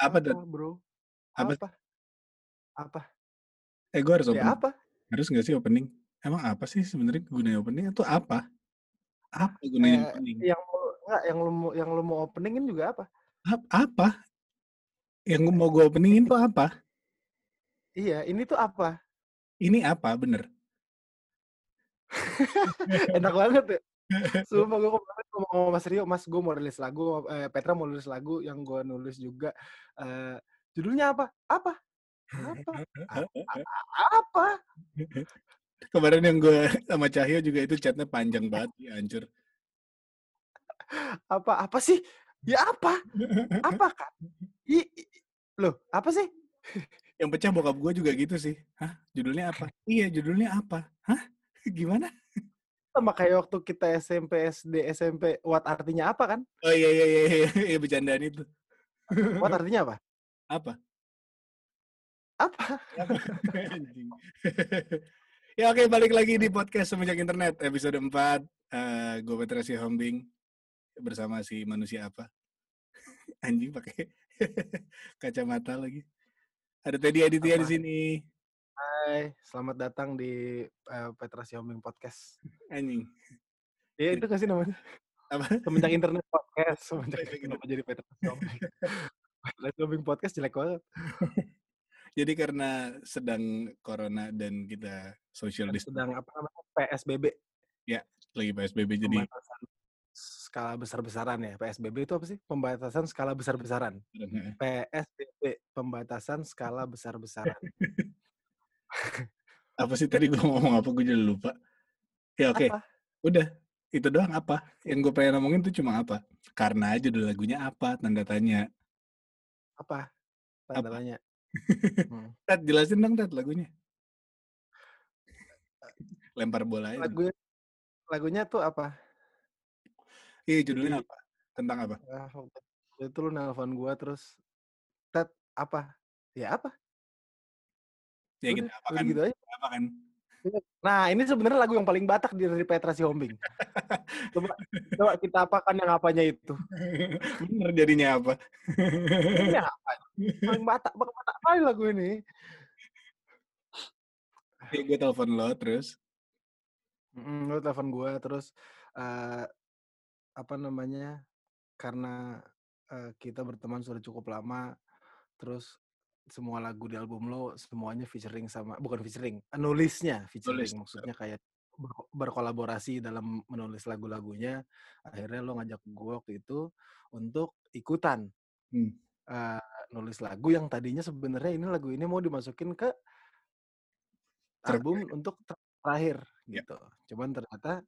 Apa, Apa, Ted? bro? Apa? Apa? Apa? Eh, gue harus Ya opening. apa? Harus nggak sih opening? Emang apa sih sebenarnya gunanya opening itu apa? Apa gunanya Eh, opening? yang enggak yang lu mau yang lu mau openingin juga apa? Ap- Apa? Yang mau gue openingin tuh apa? Iya, ini tuh apa? Ini apa bener? Enak banget ya. Sumpah gue kemarin ngomong sama Mas Rio, Mas gue mau rilis lagu, eh, Petra mau rilis lagu yang gue nulis juga. Eh, judulnya apa? Apa? Apa? A- a- apa? Kemarin yang gue sama Cahyo juga itu chatnya panjang banget, ya, hancur. Apa? Apa sih? Ya apa? Apa kan? I, i- loh, apa sih? Yang pecah bokap gue juga gitu sih. Hah? Judulnya apa? Iya, judulnya apa? Hah? Gimana? Sama kayak waktu kita SMP, SD, SMP, what artinya apa kan? Oh iya iya iya iya, iya bercandaan itu. What artinya apa? Apa? Apa? Apa? Ya oke balik lagi di podcast semenjak internet episode 4 Eh gue Petra Hombing bersama si manusia apa anjing pakai kacamata lagi ada Teddy Aditya di sini Hai, selamat datang di eh, Petra Siombing Podcast. anjing Ya itu kasih namanya. apa Semenjak internet podcast. Semenjak kenapa jadi Petra Siombing? Petra Siombing Podcast jelek banget. jadi karena sedang corona dan kita social distancing Sedang apa namanya? PSBB. lagi PSBB jadi Pembatasan skala besar-besaran ya. PSBB itu apa sih? Pembatasan skala besar-besaran. PSBB, pembatasan skala besar-besaran. apa sih tadi gue ngomong apa gue jadi lupa ya oke Apa? udah itu doang apa yang gue pengen ngomongin tuh cuma apa karena judul lagunya apa tanda tanya Apa? Tanda Apa? tanya. Hmm. Ted jelasin dong Ted lagunya lempar bola aja Lagunya, lagunya tuh apa? iya judulnya apa tentang apa Ah, itu lu nelpon gua terus Ted apa? Ya apa? Ya Udah, kita apa kan gitu aja. apa kan Nah, ini sebenarnya lagu yang paling Batak di- dari Petra Sihombing. coba coba kita apakan yang apanya itu. bener jadinya apa Ini yang apa? Paling Batak, paling Batak kali lagu ini. ya gue telepon lo terus Mm, lu telepon gua terus eh, apa namanya? Karena eh, kita berteman sudah cukup lama, terus semua lagu di album lo semuanya featuring sama bukan featuring, nulisnya featuring Nulis. maksudnya kayak ber- berkolaborasi dalam menulis lagu-lagunya. Akhirnya lo ngajak gua waktu itu untuk ikutan Hmm. eh, nulis lagu yang tadinya sebenarnya ini lagu ini mau dimasukin ke album untuk ter- terakhir Ya. gitu. Cuman ternyata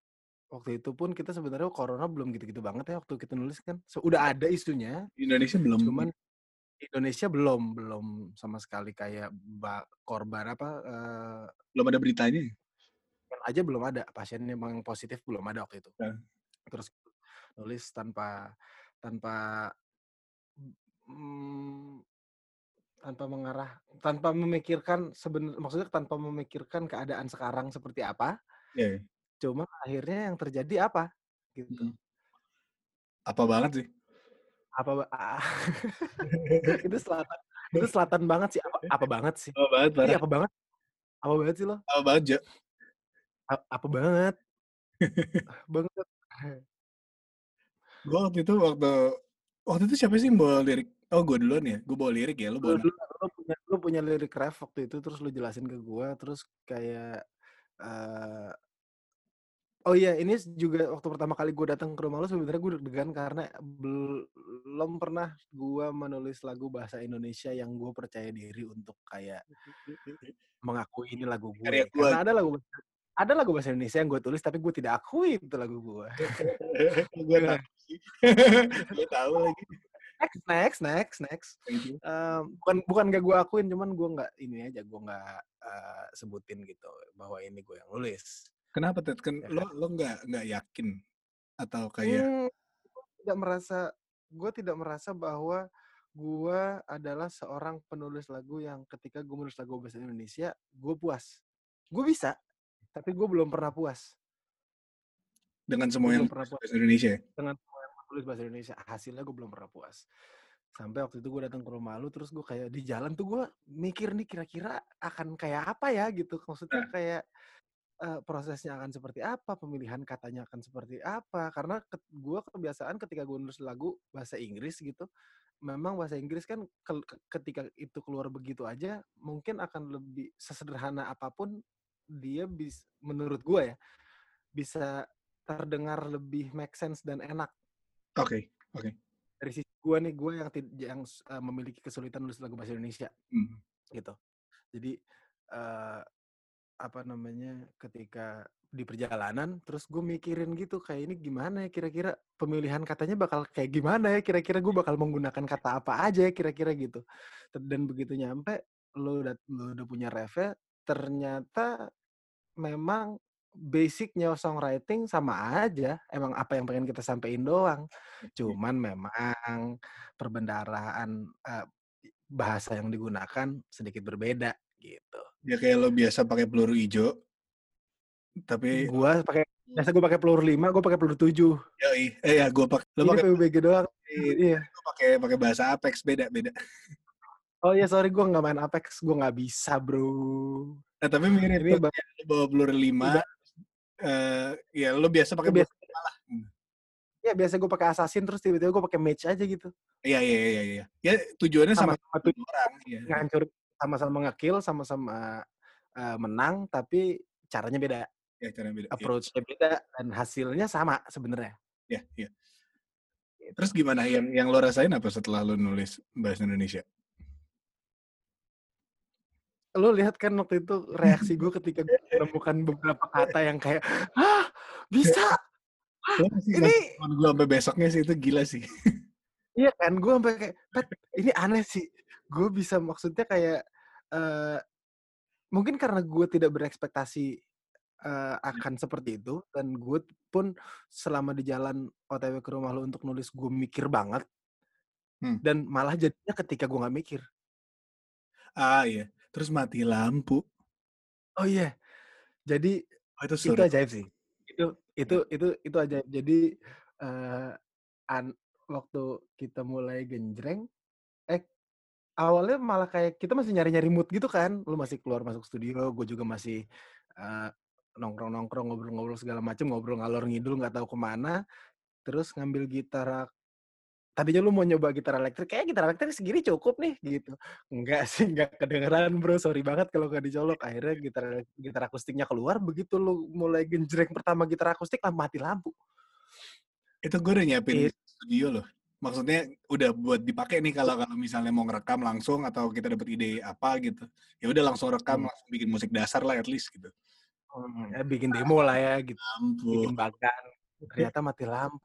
waktu itu pun kita sebenarnya corona belum gitu-gitu banget ya waktu kita nulis kan. So, udah ada isunya, Indonesia belum cuman Indonesia belum belum sama sekali kayak ba- korban apa eh, belum ada beritanya aja belum ada pasien yang memang positif belum ada waktu itu. Ya. Terus nulis tanpa tanpa mm, tanpa mengarah tanpa memikirkan sebenarnya maksudnya tanpa memikirkan keadaan sekarang seperti apa. ya Cuma akhirnya yang terjadi apa? Gitu. Hmm. apa banget sih Apa ba- ah. itu selatan itu selatan banget sih. Apa, apa banget sih? apa banget Iya, parah apa banget? Apa banget sih lo? apa banget Jo? A- Apa banget? banget. gue waktu itu waktu waktu itu siapa sih bawa lirik oh gue duluan ya gue bawa lirik ya lo bawa lu, lu punya lu punya lirik ref waktu itu terus lu jelasin ke gua terus kayak eh Oh iya, ini juga waktu pertama kali gue datang ke rumah lu sebenarnya gue deg-degan karena belum pernah gua menulis lagu bahasa Indonesia yang gue percaya diri untuk kayak mengakui ini lagu gue. Gua. Karena ada lagu ada lagu bahasa Indonesia yang gue tulis tapi gue tidak akui itu lagu gue. gue tahu gue tahu lagi Next, next, next, next. Em, bukan bukan gak gue akuin, cuman gue nggak ini aja gue nggak eh, sebutin gitu bahwa ini gue yang nulis. Kenapa Ted? Kan Ya lo lo nggak nggak yakin atau kayak Hmm, tidak merasa gue tidak merasa bahwa gue adalah seorang penulis lagu yang ketika gue menulis lagu bahasa Indonesia gue puas. Gue bisa tapi gue belum pernah puas. Dengan semua yang pernah puas. Bahasa Indonesia ya? dengan semua yang menulis bahasa Indonesia hasilnya gue belum pernah puas. Sampai waktu itu gue datang ke rumah lu terus gue kayak di jalan tuh gue mikir nih kira-kira akan kayak apa ya gitu. Maksudnya Nah. kayak eh, prosesnya akan seperti apa pemilihan katanya akan seperti apa karena gue kebiasaan ketika gue nulis lagu bahasa Inggris gitu memang bahasa Inggris kan ke- ke- ketika itu keluar begitu aja mungkin akan lebih sesederhana apa pun dia bis menurut gue ya bisa terdengar lebih make sense dan enak Oke. dari sisi gue nih gue yang yang uh, memiliki kesulitan nulis lagu bahasa Indonesia Hmm. gitu jadi eh, apa namanya ketika di perjalanan terus gue mikirin gitu kayak ini gimana ya kira-kira pemilihan katanya bakal kayak gimana ya? Kira-kira gue bakal menggunakan kata apa aja ya kira-kira? Gitu. Dan begitu nyampe lo udah lo udah punya refnya ternyata memang basicnya songwriting sama aja emang apa yang pengen kita sampaikan doang. Cuman memang perbendaraan eh, bahasa yang digunakan sedikit berbeda gitu Ya kayak lo biasa pakai peluru hijau. Tapi gua pakai biasa gue pakai peluru 5, gue pakai peluru 7. yoi. Eh ya gue pakai lo pakai PUBG doang. Iya. gua pakai pakai bahasa Apex beda beda. Oh iya sorry gue nggak main Apex, gue nggak bisa bro. Nah, tapi mirip Ini tuh, ba- ya, lo bawa peluru lima. Udah. eh ya lo biasa pakai biasa, lah. Hmm. ya biasa gue pakai assassin terus tiba-tiba gue pakai mage aja gitu. Iya iya iya iya. Ya tujuannya sama, Sama-sama tuh orang. Iya. ngancur, sama-sama ngekill, sama-sama eh, menang, tapi caranya beda, Ya cara beda. Iya. approach-nya beda, dan hasilnya sama sebenarnya. Iya iya. Terus gimana yang yang lo rasain apa setelah lo nulis bahasa Indonesia? Lo lihat kan waktu itu reaksi gue ketika gue menemukan beberapa kata yang kayak, ah bisa, masih ini gue sampai besoknya sih itu gila sih. Iya kan, gue sampai kayak, Pat, ini aneh sih. Gue bisa maksudnya kayak, eh mungkin karena gue tidak berekspektasi eh, akan seperti itu, dan gue pun selama di jalan OTW ke rumah lo untuk nulis, gue mikir banget. Hmm. Dan malah jadinya ketika gue nggak mikir. Ah iya. Terus mati lampu. Oh iya, jadi Oh, itu itu ajaib sih. Itu itu itu itu ajaib. Jadi eh an, waktu kita mulai genjreng, eh awalnya malah kayak kita masih nyari-nyari mood gitu kan. Lu masih keluar masuk studio, gue juga masih eh, nongkrong-nongkrong, ngobrol-ngobrol segala macem, ngobrol ngalor ngidul nggak tahu ke mana. Terus ngambil gitar. Tadinya lu mau nyoba gitar elektrik, kayak gitar elektrik segini cukup nih gitu. Enggak sih, enggak kedengeran bro. Sorry banget kalau nggak dicolok. Akhirnya gitar gitar akustiknya keluar. Begitu lu mulai genjreng pertama gitar akustik, lah mati lampu. Itu gue udah nyiapin It- di studio loh. Maksudnya udah buat dipakai nih kalau kalau misalnya mau ngerekam langsung atau kita dapat ide apa gitu. Ya udah langsung rekam, Hmm. langsung bikin musik dasar lah at least gitu. Ya, bikin demo lah ya gitu. Lampu. Bikin bagan. Ternyata mati lampu.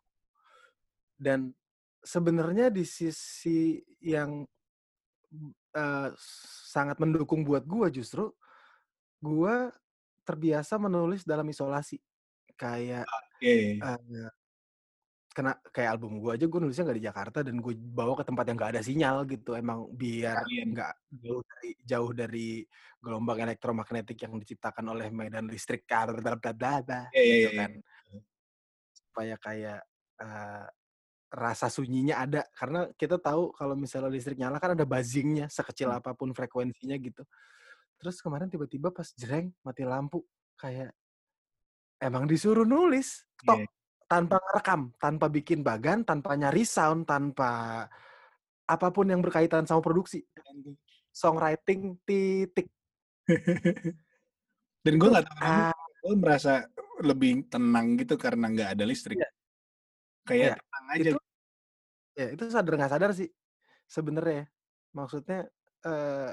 Dan sebenarnya di sisi yang eh, sangat mendukung buat gua justru gua terbiasa menulis dalam isolasi. Kayak iya, iya. eh, kena kayak album gua aja gue nulisnya nggak di Jakarta dan gue bawa ke tempat yang nggak ada sinyal gitu. Emang biar nggak jauh dari jauh dari gelombang elektromagnetik yang diciptakan oleh medan listrik bla bla bla bla Iya, iya, gitu iya, kan. supaya kayak eh, rasa sunyinya ada. Karena kita tahu kalau misalnya listrik nyala kan ada buzzingnya sekecil Hmm. apa pun frekuensinya gitu. Terus kemarin tiba-tiba pas jreng mati lampu kayak emang disuruh nulis? Tok! Iya. Tanpa ngerekam tanpa bikin bagan tanpa nyari sound tanpa apa pun yang berkaitan sama produksi songwriting titik Dan gue gak tahu ah, gue merasa lebih tenang gitu karena nggak ada listrik. Iya. Kayak Iya, tenang aja. itu ya itu sadar nggak sadar sih sebenarnya maksudnya eh,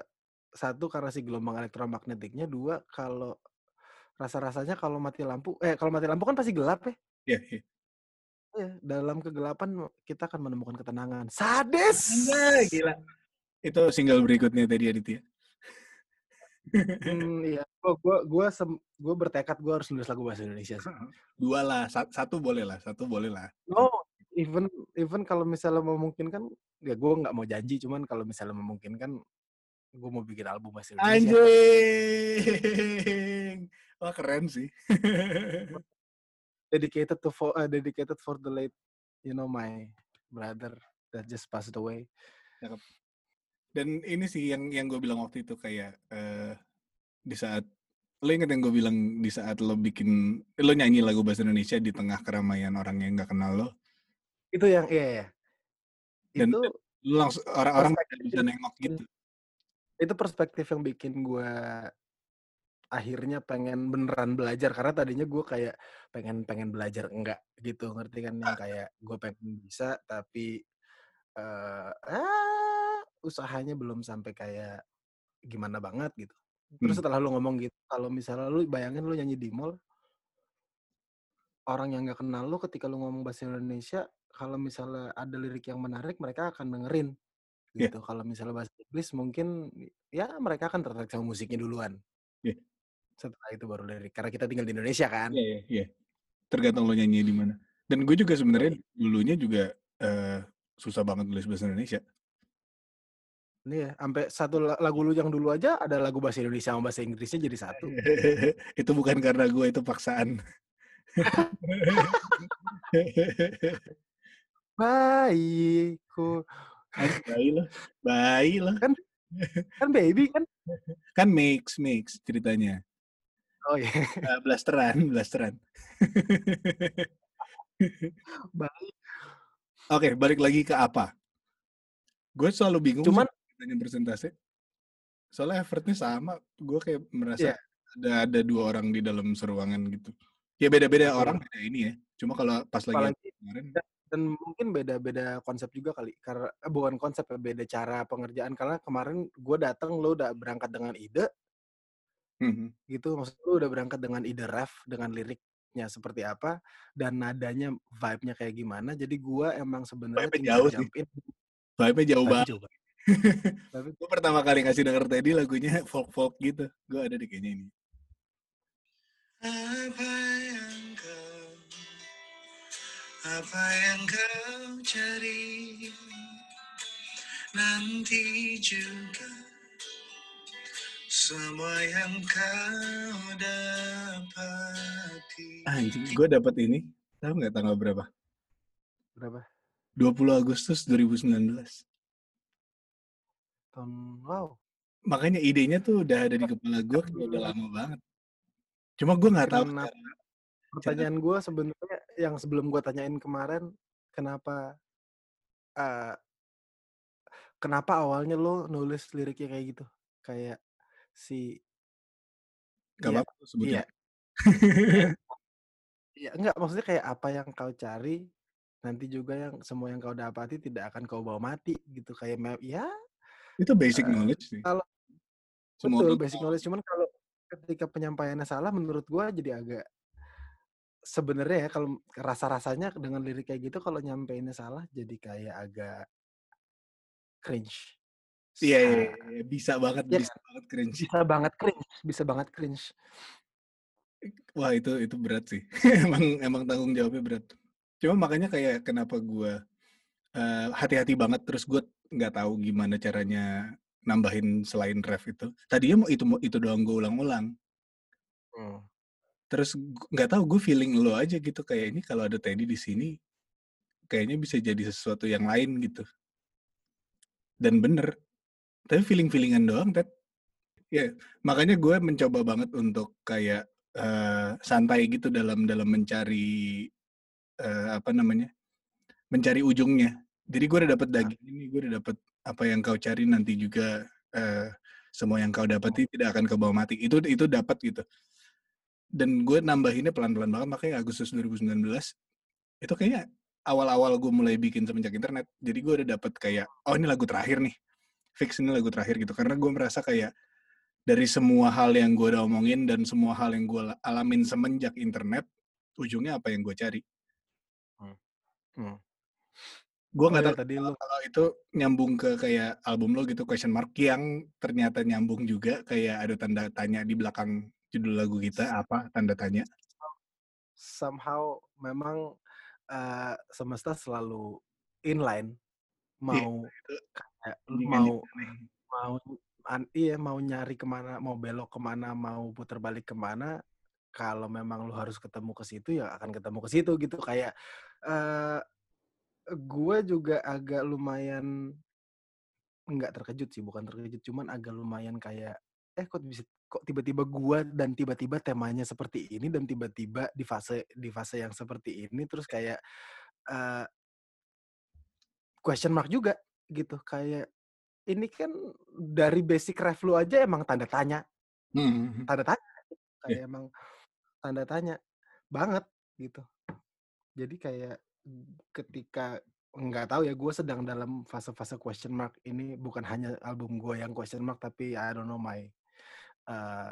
satu karena si gelombang elektromagnetiknya dua kalau rasa-rasanya kalau mati lampu eh kalau mati lampu kan pasti gelap ya Iya, iya. Iya, dalam kegelapan kita akan menemukan ketenangan sadis gila. Itu single berikutnya tadi Aditya. Hmm, iya, gua gua gua, sem- gua bertekad gua harus nulis lagu bahasa Indonesia sih. Dua lah, sa- satu boleh lah, satu boleh lah. No, even even kalau misalnya memungkinkan, ya gua nggak mau janji, cuman kalau misalnya memungkinkan, gua mau bikin album bahasa Indonesia. Anjing. Wah keren sih. Dedicated to for, eh, dedicated for the late, you know, my brother that just passed away. Dan ini sih yang yang gue bilang waktu itu kayak eh, di saat lo inget yang gue bilang di saat lo bikin lo nyanyi lagu bahasa Indonesia di tengah keramaian orang yang nggak kenal lo Itu yang iya ya. Dan- Itu langsung orang-orang bisa nengok gitu itu perspektif yang bikin gue akhirnya pengen beneran belajar karena tadinya gue kayak pengen pengen belajar enggak gitu ngerti kan yang kayak gue pengen bisa tapi eh ah, usahanya belum sampai kayak gimana banget gitu terus Hmm. setelah lu ngomong gitu kalau misalnya lu bayangin lu nyanyi di mall orang yang nggak kenal lu ketika lu ngomong bahasa Indonesia kalau misalnya ada lirik yang menarik mereka akan dengerin Iya. gitu kalau misalnya bahasa Inggris mungkin ya mereka akan tertarik sama musiknya duluan Iya. Setelah itu baru lirik karena kita tinggal di Indonesia kan Iya, iya, iya. Tergantung lo nyanyi di mana. Dan gue juga sebenarnya dulunya juga eh, susah banget nulis bahasa Indonesia. ini ya sampai satu la- lagu lu yang dulu aja ada lagu bahasa Indonesia sama bahasa Inggrisnya jadi satu itu bukan karena gue itu paksaan. baikku Anjing, bayi lo, bayi lo. kan baby kan Kan mix, mix ceritanya. Oh iya Eh, blasteran, blasteran. Oke, balik lagi ke apa? Gue selalu bingung Cuman- tanya persentase. Soalnya effortnya sama. Gue kayak merasa Iya. ada ada dua orang di dalam seruangan gitu. Ya beda-beda Betul. orang beda ini ya. Cuma kalau pas lagi apalagi kemarin, dan mungkin beda-beda konsep juga kali karena eh, bukan konsep beda cara pengerjaan karena kemarin gue datang lo udah berangkat dengan ide Mhm. gitu maksud lu udah berangkat dengan ide ref dengan liriknya seperti apa dan nadanya vibe-nya kayak gimana jadi gua emang sebenarnya tinggal jauh sih. vibe-nya jauh banget. Vibe-nya- Gue pertama kali ngasih denger Teddy lagunya folk-folk gitu. Gue ada di kayaknya ini. Apa yang kau apa yang kau cari nanti juga semua yang kau dapati. Anjing, gue dapat ini. Tahu nggak tanggal berapa? berapa 20 Agustus 2019. tahun wow Makanya idenya tuh udah ada di kepala gue udah lama banget. Cuma gue nggak tahu Kenapa? cara. pertanyaan gue sebenarnya yang sebelum gue tanyain kemarin kenapa eh, kenapa awalnya lo nulis liriknya kayak gitu kayak si Gak Iya, apa-apa tuh sebutnya. Iya, enggak maksudnya kayak apa yang kau cari nanti juga yang semua yang kau dapati tidak akan kau bawa mati gitu kayak me- ya Itu basic Eh, knowledge sih. kalau- Semua betul orang basic tahu. knowledge cuman kalau ketika penyampaiannya salah menurut gua jadi agak sebenarnya ya kalau rasa-rasanya dengan lirik kayak gitu kalau nyampeinnya salah jadi kayak agak cringe. Iya, iya, Sa- iya, bisa banget, Iya bisa banget cringe. bisa banget cringe, bisa banget cringe. Wah itu itu berat sih. emang emang tanggung jawabnya berat. Cuma makanya kayak kenapa gue eh, hati-hati banget terus gue nggak tahu gimana caranya nambahin selain ref itu. Tadinya mau itu mau itu doang gue ulang-ulang. Hmm. Terus nggak tahu gue feeling lo aja gitu kayak ini kalau ada Teddy di sini kayaknya bisa jadi sesuatu yang lain gitu. Dan bener. Tapi feeling-feelingan doang, Ted. Ya, makanya gue mencoba banget untuk kayak eh, santai gitu dalam dalam mencari eh, apa namanya mencari ujungnya. Jadi gue udah dapet daging ini, gue udah dapet apa yang kau cari nanti juga eh, semua yang kau dapati tidak akan kau bawa mati. Itu itu dapat gitu. Dan gue nambahinnya pelan-pelan banget makanya Agustus 2019 itu kayaknya awal-awal gue mulai bikin semenjak internet. Jadi gue udah dapet kayak oh ini lagu terakhir nih, fix ini lagu terakhir gitu. Karena gue merasa kayak dari semua hal yang gue udah omongin dan semua hal yang gue alamin semenjak internet, ujungnya apa yang gue cari. Hmm. Gue Oh nggak iya, tahu tadi lu kalau itu nyambung ke kayak album lo gitu question mark yang ternyata nyambung juga kayak ada tanda tanya di belakang judul lagu kita apa tanda tanya. somehow memang eh, semesta selalu inline mau kayak lu mau mau an- iya mau nyari ke mana mau belok ke mana mau putar balik ke mana kalau memang lu harus ketemu ke situ ya akan ketemu ke situ gitu. Kayak eh gue juga agak lumayan nggak terkejut sih, bukan terkejut, cuman agak lumayan kayak, eh kok bisa kok tiba-tiba gua dan tiba-tiba temanya seperti ini dan tiba-tiba di fase di fase yang seperti ini? Terus kayak, eee question mark juga gitu, kayak ini kan dari basic ref lu aja emang tanda tanya. Mhm mhm. Tanda tanya, Iya. kayak emang tanda tanya banget gitu. Jadi kayak ketika nggak tahu ya, gue sedang dalam fase-fase question mark ini bukan hanya album gue yang question mark tapi I don't know my eee,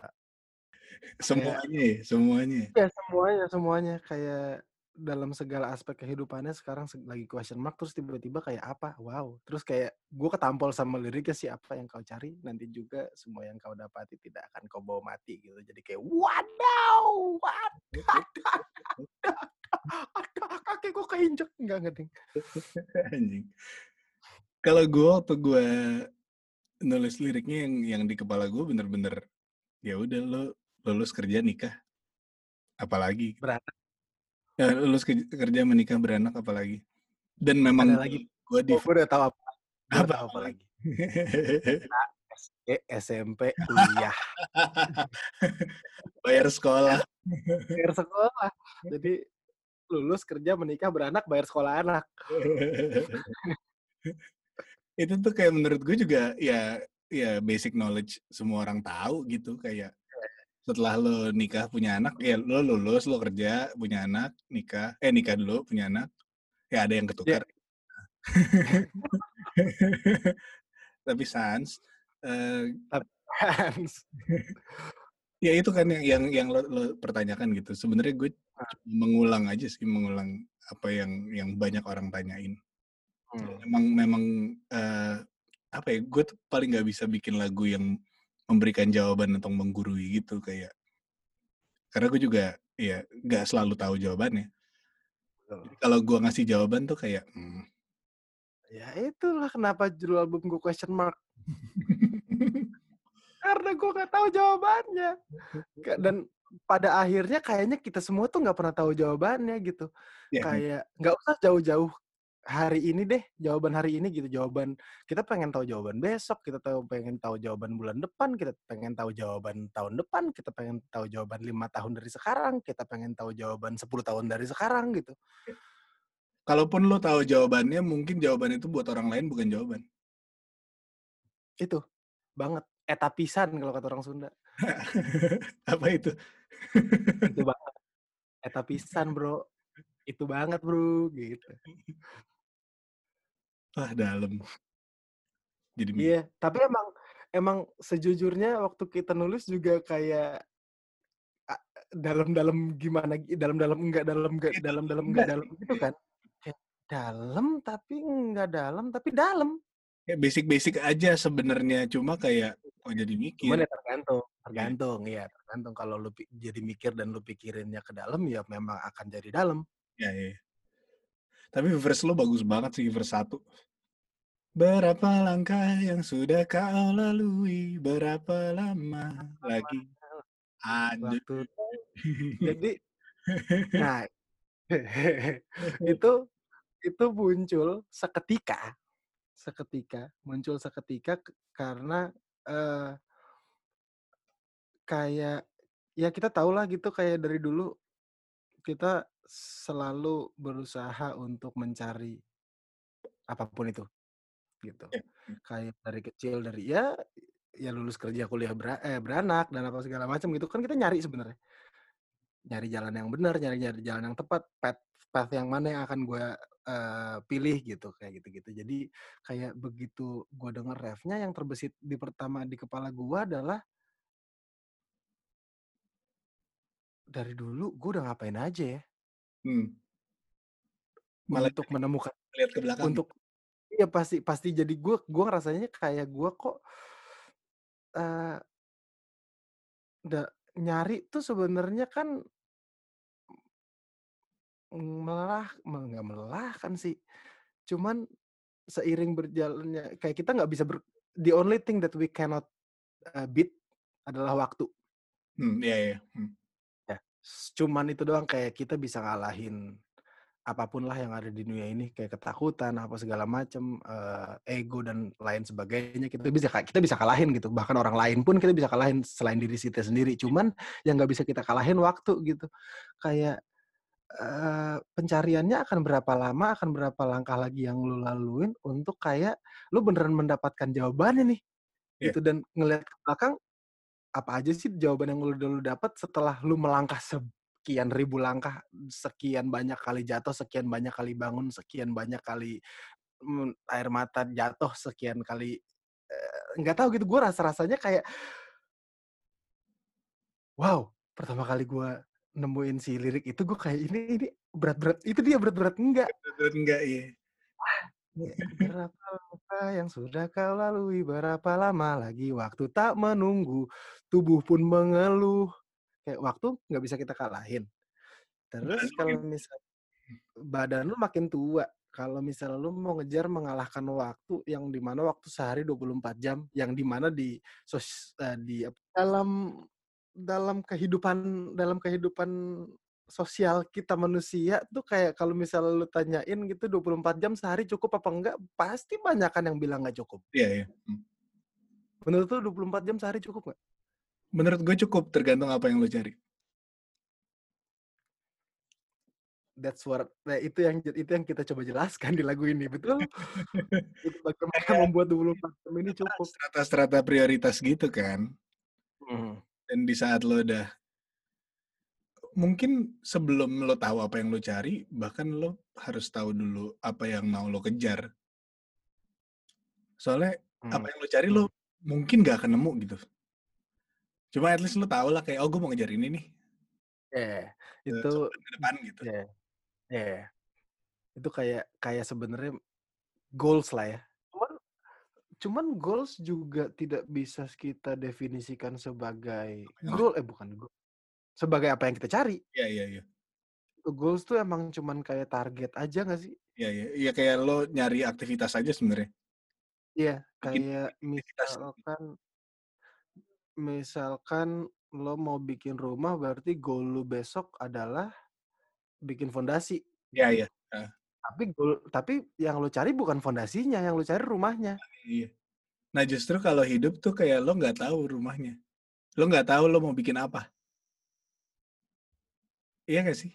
kayak Semuanya ya, semuanya. ya semuanya semuanya kayak dalam segala aspek kehidupannya sekarang se lagi question mark terus tiba-tiba kayak apa, wow, terus kayak gue ketampol sama liriknya siapa yang kau cari nanti juga semua yang kau dapati tidak akan kau bawa mati gitu. Jadi kayak wadaw, wad aduh, kaki gue keinjek enggak enggak ding. Anjing. Kalau gue waktu gue nulis liriknya yang yang di kepala gue bener-bener ya udah lo lulus kerja nikah apalagi Beranak. Ya, lulus ke- kerja menikah beranak apalagi dan memang Ada lagi. gue di Oh, gue udah tahu apa. Udah Apa? tahu apa lagi. SD, SMP, kuliah, bayar sekolah bayar sekolah. Jadi lulus kerja menikah beranak bayar sekolah anak. itu tuh kayak menurut gue juga ya ya basic knowledge semua orang tahu gitu kayak setelah lo nikah punya anak ya lo lulus lo kerja punya anak nikah. Eh nikah dulu punya anak. Ya ada yang ketukar. Tapi sans eh, Hans. ya itu kan yang yang yang lo, lo pertanyakan gitu. Sebenarnya gue cuma mengulang aja sih mengulang apa yang yang banyak orang tanyain. Hmm. memang memang eh, apa ya gue tuh paling nggak bisa bikin lagu yang memberikan jawaban atau menggurui gitu kayak karena gue juga ya nggak selalu tahu jawabannya. Jadi kalau gue ngasih jawaban tuh kayak hmm, Ya itulah kenapa judul album gue question mark. Karena gue gak tahu jawabannya. Dan pada akhirnya kayaknya kita semua tuh nggak pernah tahu jawabannya gitu. ya Kayak nggak usah jauh-jauh hari ini deh jawaban hari ini gitu jawaban kita pengen tahu jawaban besok kita tahu pengen tahu jawaban bulan depan kita pengen tahu jawaban tahun depan kita pengen tahu jawaban lima tahun dari sekarang kita pengen tahu jawaban 10 tahun dari sekarang gitu. Kalaupun lo tahu jawabannya mungkin jawaban itu buat orang lain bukan jawaban. Itu banget. Etapisan kalau kata orang Sunda. Apa itu? Itu banget. Etapisan bro. Itu banget bro gitu wah dalam. Jadi iya tapi emang emang sejujurnya waktu kita nulis juga kayak dalam-dalam gimana dalam-dalam enggak dalam enggak dalam-dalam enggak dalam gitu kan? Kayak dalam tapi enggak dalam tapi dalam. Ya basic-basic aja sebenarnya cuma kayak kok jadi mikir. Cuman ya tergantung tergantung ya tergantung. Kalau lu jadi mikir dan lu pikirinnya ke dalam ya memang akan jadi dalam. Ya, ya. tapi verse lo bagus banget sih verse satu berapa langkah yang sudah kau lalui? Berapa lama lagi? Aduh. waktu. Jadi nah itu itu muncul seketika seketika muncul seketika karena eh kayak ya kita tahu lah gitu kayak dari dulu kita selalu berusaha untuk mencari apa pun itu gitu. Ya. kayak dari kecil dari ya ya lulus kerja kuliah bera- eh, beranak dan apa segala macam gitu kan kita nyari sebenarnya. Nyari jalan yang benar nyari nyari jalan yang tepat path path yang mana yang akan gue pilih gitu kayak gitu gitu jadi kayak begitu gue denger refnya yang terbesit di pertama di kepala gue adalah dari dulu gue udah ngapain aja ya. Hmm. Malah untuk menemukan lihat ke belakang untuk iya pasti pasti jadi gue gue ngerasanya kayak gue kok eh da- nyari tuh sebenarnya kan melelah me- nggak melelahkan sih cuman seiring berjalannya kayak kita nggak bisa ber, the only thing that we cannot uh, beat adalah waktu Hmm, iya, iya. Hmm. ya cuman itu doang kayak kita bisa ngalahin apa pun lah yang ada di dunia ini kayak ketakutan apa segala macem eh, ego dan lain sebagainya kita bisa kita bisa kalahin gitu. Bahkan orang lain pun kita bisa kalahin selain diri kita sendiri. Cuman yang nggak bisa kita kalahin waktu gitu. Kayak eh, pencariannya akan berapa lama akan berapa langkah lagi yang lu laluin untuk kayak lu beneran mendapatkan jawabannya nih Iya. gitu. Dan ngeliat ke belakang apa aja sih jawaban yang lu dulu dapat setelah lu melangkah sekian ribu langkah, sekian banyak kali jatuh, sekian banyak kali bangun, sekian banyak kali mm, air mata jatuh, sekian kali eh, nggak tahu gitu. Gue rasa rasanya kayak wow pertama kali gue nemuin si lirik itu gue kayak ini ini berat-berat itu dia berat-berat. Enggak. Betul enggak iya. Berapa luka yang sudah kau lalui, berapa lama lagi waktu tak menunggu, tubuh pun mengeluh. Kayak waktu nggak bisa kita kalahin. Terus lu kalau misal badan lu makin tua, kalau misal lu mau ngejar mengalahkan waktu yang di mana waktu sehari 24 jam, yang di mana di sos, eh, di dalam dalam kehidupan dalam kehidupan sosial kita manusia tuh kayak kalau misal lu tanyain gitu 24 jam sehari cukup apa enggak, pasti banyak kan yang bilang nggak cukup. Iya, iya. Hmm. Menurut lu 24 jam sehari cukup nggak? Menurut gue cukup tergantung apa yang lo cari. That's what nah, itu yang itu yang kita coba jelaskan di lagu ini, betul? itu bagaimana membuat 24 jam ini cukup. Strata-strata prioritas gitu kan. Hmm. Dan di saat lo udah mungkin sebelum lo tahu apa yang lo cari, bahkan lo harus tahu dulu apa yang mau lo kejar. Soalnya apa Hmm. yang lo cari lo mungkin gak akan nemu gitu. Cuma at least lo tau lah kayak oh gue mau ngejar ini nih. Yeah, ke itu ke depan gitu. ya. Yeah. Itu kayak kayak sebenarnya goals lah ya. Cuman cuman goals juga tidak bisa kita definisikan sebagai yang goal eh bukan goal. Sebagai apa yang kita cari. Iya iya iya. Itu Goals tuh emang cuman kayak target aja gak sih? Iya iya. Iya kayak lo nyari aktivitas aja sebenarnya. Iya, kayak misalkan misalkan lo mau bikin rumah berarti goal lu besok adalah bikin fondasi. Iya iya. Tapi goal tapi yang lo cari bukan fondasinya, yang lo cari rumahnya. Iya. Nah justru kalau hidup tuh kayak lo nggak tahu rumahnya. Lo nggak tahu lo mau bikin apa. Iya gak sih?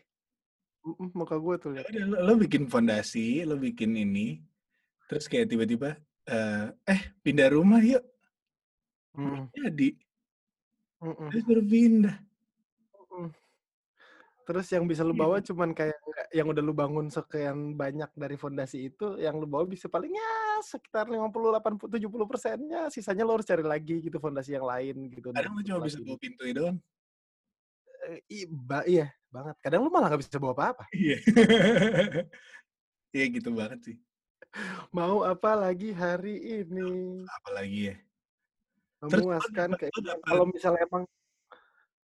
Muka gue tuh Ya lo, lo bikin fondasi, lo bikin ini, terus kayak tiba-tiba, eh, eh pindah rumah yuk, Mm-mm, jadi, terus baru pindah. mm-mm. Terus yang bisa lu bawa cuman kayak yang udah lu bangun sekian banyak dari fondasi itu, yang lu bawa bisa paling ya sekitar 50, 80, 70 persennya. Sisanya lo harus cari lagi gitu fondasi yang lain gitu. untuk Kadang lo cuma bisa lagi. bawa pintu doang. Eh, i- ba- iya banget. Kadang lu malah nggak bisa bawa apa-apa. Iya. Iya gitu banget sih. Mau apa lagi hari ini? Apalagi ya. Memuaskan kayak lo dapet- kalau misalnya emang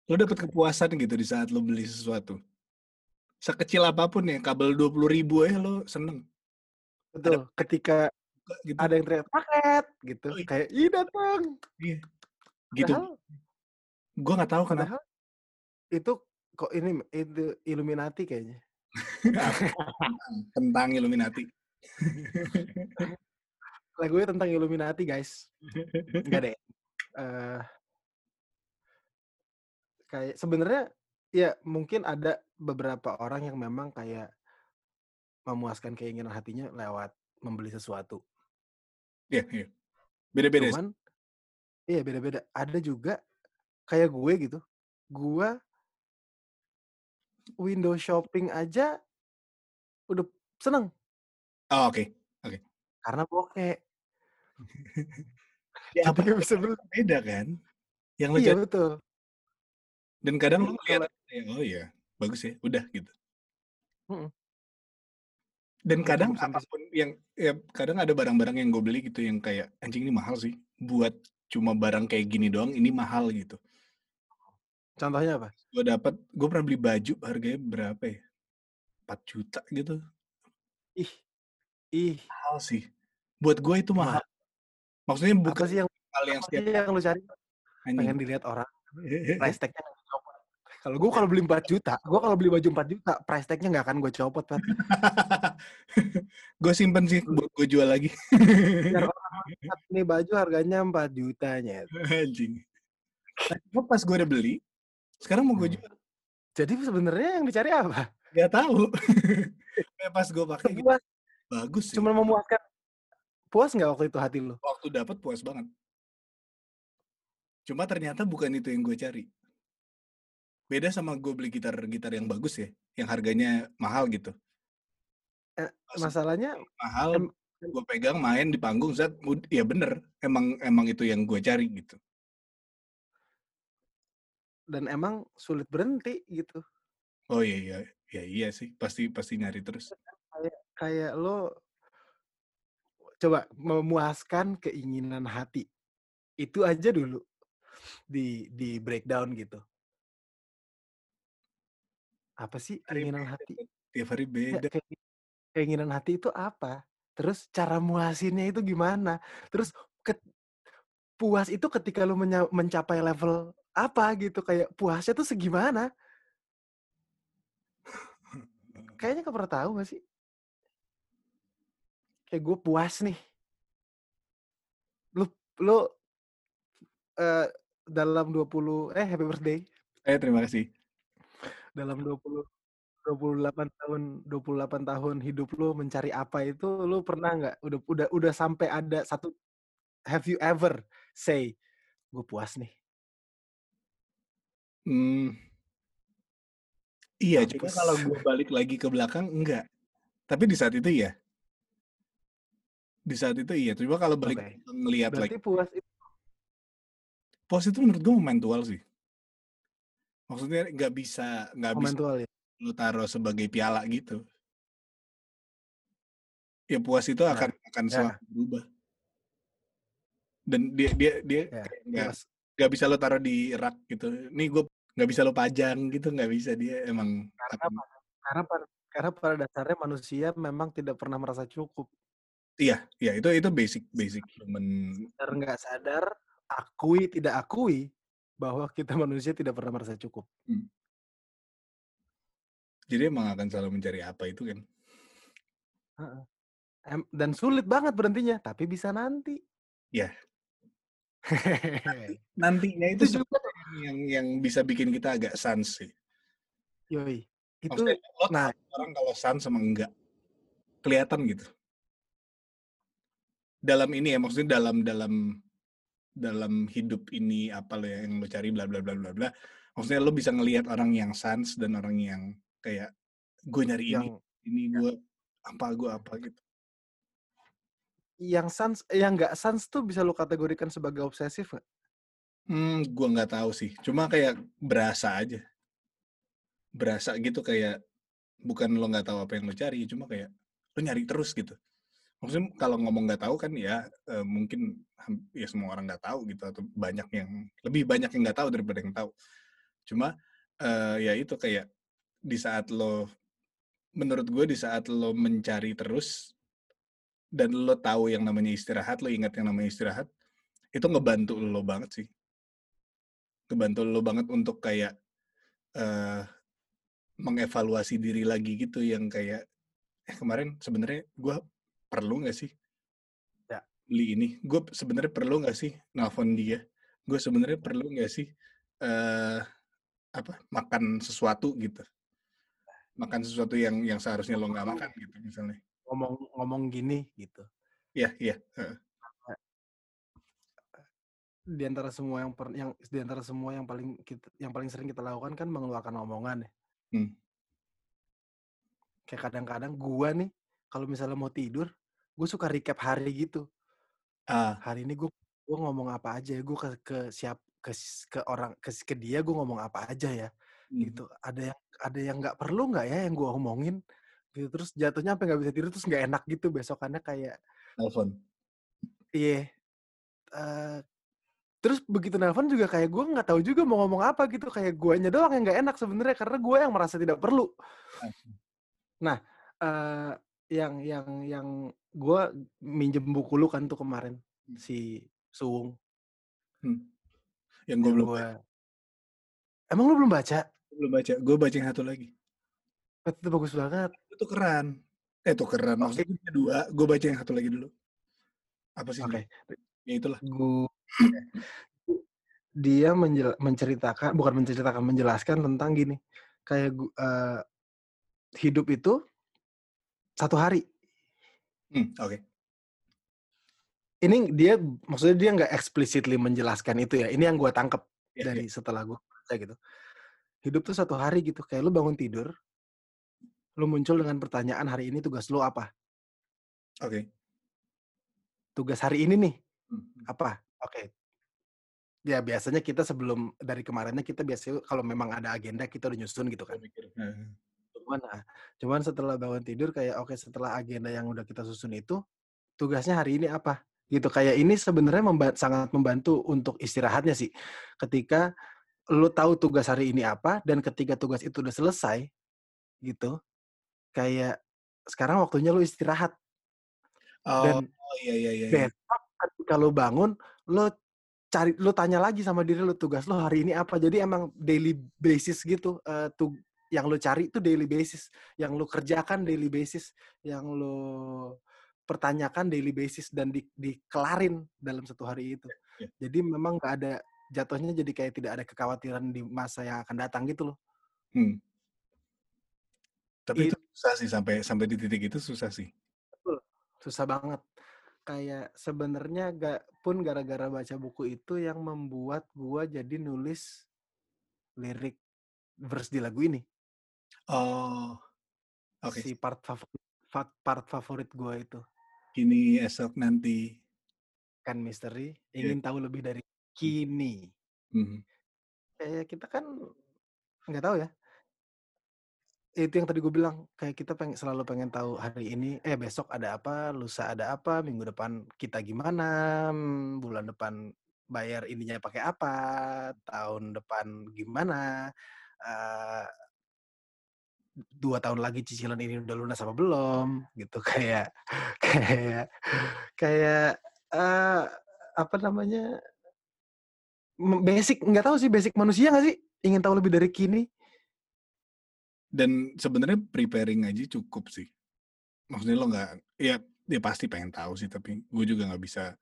Lo dapet kepuasan gitu di saat lo beli sesuatu. Sekecil apa pun ya, kabel 20 ribu ya lo seneng. betul ketika Buka Gitu. ada yang teriak paket gitu Oh, iya. kayak ih datang. Iya. Gitu. Gue nggak tahu kenapa. itu kok ini itu Illuminati kayaknya. Tentang Illuminati. Lagunya tentang Illuminati guys. Enggak deh. Eh kayak sebenarnya ya mungkin ada beberapa orang yang memang kayak memuaskan keinginan hatinya lewat membeli sesuatu. Iya, iya. Beda-beda. sih. Cuman iya beda-beda. Ada juga kayak gue gitu. Gue window shopping aja udah seneng Oh, oke. karena bokeh. Ya, apa nggak bisa beda kan? Yang lo Iya betul. Dan kadang lo kayak, oh iya, bagus ya, udah gitu. Mm-mm. Dan Nggak kadang sampai apa pun yang, ya kadang ada barang-barang yang gue beli gitu yang kayak, anjing ini mahal sih. Buat cuma barang kayak gini doang, ini mahal gitu. Contohnya apa? Gue dapat, gue pernah beli baju harganya berapa ya? 4 juta gitu. Ih, ih, Mahal sih. Buat gue itu Mahal. Maksudnya apa bukan sih yang hal yang apa setiap yang lu cari? anjing. Pengen dilihat orang. Price tag-nya. Kalau gue kalau beli 4 juta, gue kalau beli baju 4 juta, price tag-nya nggak akan gue copot, Pat. gue simpen sih buat gue jual lagi. Biar orang lihat, Ini baju harganya 4 jutanya. Anjing. Tapi pas gue udah beli, sekarang mau gue Hmm. jual. Jadi sebenarnya yang dicari apa? Gak tahu. Pas gue pakai gitu, bagus sih. cuma memuaskan. Puas nggak waktu itu hati lu? Waktu dapat puas banget. Cuma ternyata bukan itu yang gue cari. Beda sama gue beli gitar-gitar yang bagus ya, yang harganya mahal gitu. Eh, masalahnya mahal, em- gue pegang main di panggung, saat ya bener, emang emang itu yang gue cari gitu. dan emang sulit berhenti gitu. Oh iya iya, ya iya sih, pasti pasti nyari terus. Kayak kayak lo coba memuaskan keinginan hati. Itu aja dulu di di breakdown gitu. Apa sih keinginan hati? Tiap hari beda. kayak- keinginan hati itu apa? Terus cara muasinnya itu gimana? Terus ket- puas itu ketika lu menya- mencapai level apa gitu kayak puasnya tuh segimana? Kayaknya kau pernah tahu gak sih? Kayak gue puas nih. Lu lu eh, dalam 20 eh happy birthday Eh terima kasih. dalam 20 28 tahun 28 tahun hidup lu mencari apa itu lu pernah nggak udah udah udah sampai ada satu have you ever say gue puas nih Hmm, iya, cuma Mampus. kalau gue balik lagi ke belakang enggak. Tapi di saat itu iya. Di saat itu iya. Cuma kalau balik Oke. ngelihat lagi, berarti puas itu pos itu menurut gue momentual sih. Maksudnya nggak bisa nggak bisa ya lu taruh sebagai piala gitu. Ya puas itu Nah, akan akan ya. selalu berubah. Dan dia dia dia ya nggak puas nggak bisa lo taruh di rak gitu. Nih gue nggak bisa lo pajang gitu nggak bisa dia emang karena akan apa? karena pada, karena pada dasarnya manusia memang tidak pernah merasa cukup iya iya itu itu basic basic human sadar nggak sadar akui tidak akui bahwa kita manusia tidak pernah merasa cukup. Jadi emang akan selalu mencari apa itu kan? Dan sulit banget berhentinya tapi bisa nanti. Ya. nantinya itu, itu juga. yang yang bisa bikin kita agak sans sih. Yoi. Itu maksudnya lo nah orang kalau sans sama enggak kelihatan gitu dalam ini ya maksudnya dalam dalam dalam hidup ini apa lo yang lo cari bla bla bla bla bla maksudnya lo bisa ngelihat orang yang sans dan orang yang kayak gue nyari ini yang ini gue apa gue apa gitu yang sans yang nggak sans tuh bisa lo kategorikan sebagai obsesif nggak? Hmm, gua nggak tahu sih. Cuma kayak berasa aja. Berasa gitu kayak bukan lo nggak tahu apa yang lo cari, cuma kayak lo nyari terus gitu. Maksudnya kalau ngomong nggak tahu kan ya eh, mungkin ya semua orang nggak tahu gitu atau banyak yang lebih banyak yang nggak tahu daripada yang tahu. Cuma eh, ya itu kayak di saat lo menurut gue di saat lo mencari terus dan lo tahu yang namanya istirahat, lo ingat yang namanya istirahat, itu ngebantu lo banget sih ngebantu lo banget untuk kayak eh mengevaluasi diri lagi gitu yang kayak eh kemarin sebenarnya gue perlu nggak sih Ya. beli ini gue sebenarnya perlu nggak sih nelfon dia gue sebenarnya perlu nggak sih eh apa makan sesuatu gitu makan sesuatu yang yang seharusnya lo nggak makan gitu misalnya ngomong ngomong gini gitu Iya iya heeh. di antara semua yang per, yang di antara semua yang paling kita yang paling sering kita lakukan kan mengeluarkan omongan ya Hmm. kayak kadang-kadang gua nih kalau misalnya mau tidur gue suka recap hari gitu. Ah. Hari ini gue gue ngomong apa aja ya gue ke ke siap ke ke orang ke ke dia gue ngomong apa aja ya hmm. gitu ada yang ada yang nggak perlu nggak ya yang gue omongin gitu. Terus jatuhnya sampai nggak bisa tidur terus nggak enak gitu besokannya kayak nelfon. Iya eh, terus begitu nelpon juga kayak gue nggak tahu juga mau ngomong apa gitu kayak guanya doang yang nggak enak sebenarnya karena gue yang merasa tidak perlu. Nah eh, yang yang yang gue minjem buku lu kan tuh kemarin si Suung Hmm. yang gue belum gue emang lu belum baca Belum baca. Gue baca yang satu lagi. Itu bagus banget. Itu keren. Eh, itu keren. Maksudnya punya dua. Gue baca yang satu lagi dulu. Apa sih? Oke. judulnya? Ya itulah. Gu- dia menjel- menceritakan bukan menceritakan menjelaskan tentang gini kayak eh, hidup itu satu hari Hmm, Oke. ini dia maksudnya dia nggak explicitly menjelaskan itu ya ini yang gue tangkep Ya, dari setelah gue baca gitu hidup tuh satu hari gitu kayak lu bangun tidur lu muncul dengan pertanyaan hari ini tugas lu apa. Oke. tugas hari ini nih Hmm. apa oke ya biasanya kita sebelum dari kemarinnya kita biasanya kalau memang ada agenda kita udah nyusun gitu kan. Nah, cuman nah, cuman setelah bangun tidur kayak oke setelah agenda yang udah kita susun itu tugasnya hari ini apa gitu kayak ini sebenarnya memba- sangat membantu untuk istirahatnya sih ketika lu tahu tugas hari ini apa dan ketika tugas itu udah selesai gitu kayak sekarang waktunya lu istirahat Oh, dan iya, iya, iya. iya. besok ketika lu bangun lu cari lu tanya lagi sama diri lu tugas lu hari ini apa jadi emang daily basis gitu eh, tuh yang lu cari itu daily basis yang lu kerjakan daily basis yang lu pertanyakan daily basis dan di, dikelarin dalam satu hari itu Ya. jadi memang nggak ada jatuhnya jadi kayak tidak ada kekhawatiran di masa yang akan datang gitu loh Hmm. Tapi It- itu susah sih sampai sampai di titik itu susah sih. susah banget kayak sebenarnya gak pun gara-gara baca buku itu yang membuat gua jadi nulis lirik verse di lagu ini Oh, oke. si part favorit part favorit gua itu Kini esok nanti. kan misteri Iya. ingin tahu lebih dari kini Hmm. kayak kita kan nggak tahu ya itu yang tadi gue bilang kayak kita pengen selalu pengen tahu hari ini eh besok ada apa lusa ada apa minggu depan kita gimana hmm, bulan depan bayar ininya pakai apa tahun depan gimana eh, dua tahun lagi cicilan ini udah lunas apa belum gitu kayak kayak kayak eh, apa namanya basic nggak tahu sih basic manusia nggak sih ingin tahu lebih dari kini Dan sebenarnya preparing aja cukup sih. Maksudnya lo nggak, ya dia pasti pengen tahu sih, tapi gue juga nggak bisa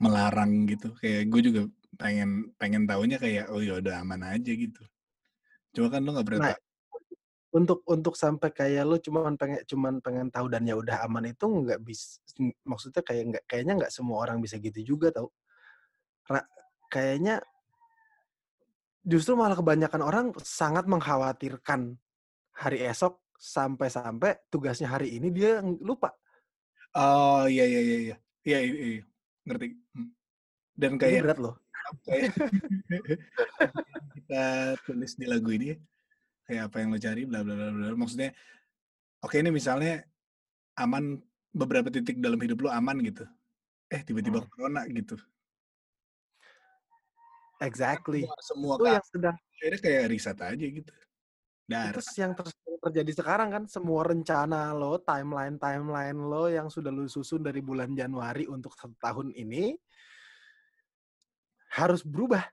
melarang gitu. Kayak gue juga pengen pengen taunya kayak oh ya udah aman aja gitu. Cuma kan lo nggak pernah Nah. Untuk untuk sampai kayak lu cuman pengen cuman pengen tahu dan ya udah aman itu nggak bisa maksudnya kayak nggak kayaknya nggak semua orang bisa gitu juga tau Ra- kayaknya justru malah kebanyakan orang sangat mengkhawatirkan hari esok sampai-sampai tugasnya hari ini dia lupa Oh iya iya iya iya iya iya, iya. ngerti. Hmm. Dan ini kayak berat loh kayak kita tulis di lagu ini kayak apa yang lo cari bla bla bla bla maksudnya oke ini misalnya aman beberapa titik dalam hidup lo aman gitu. Eh tiba-tiba Hmm. corona gitu. Exactly. semua semua itu kan yang sedang akhirnya kayak riset aja gitu. Itu dar yang ter- terjadi sekarang kan semua rencana lo timeline timeline lo yang sudah lo susun dari bulan Januari untuk tahun ini harus berubah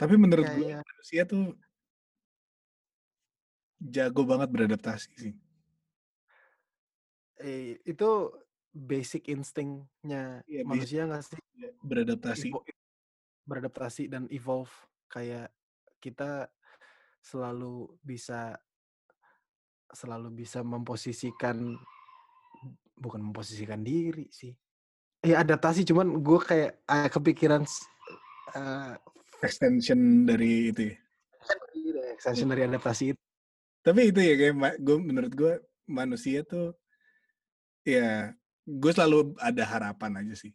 tapi menurut gue kayak manusia tuh jago banget beradaptasi sih. Eh, itu basic instingnya basic. manusia nggak sih? beradaptasi. Evo- beradaptasi dan evolve. Kayak kita selalu bisa selalu bisa memposisikan bukan memposisikan diri sih. Ya adaptasi cuman gue kayak eh, kepikiran eh, extension dari itu ya? Extension dari adaptasi itu. Tapi itu ya kayak gue menurut gue manusia tuh ya gue selalu ada harapan aja sih.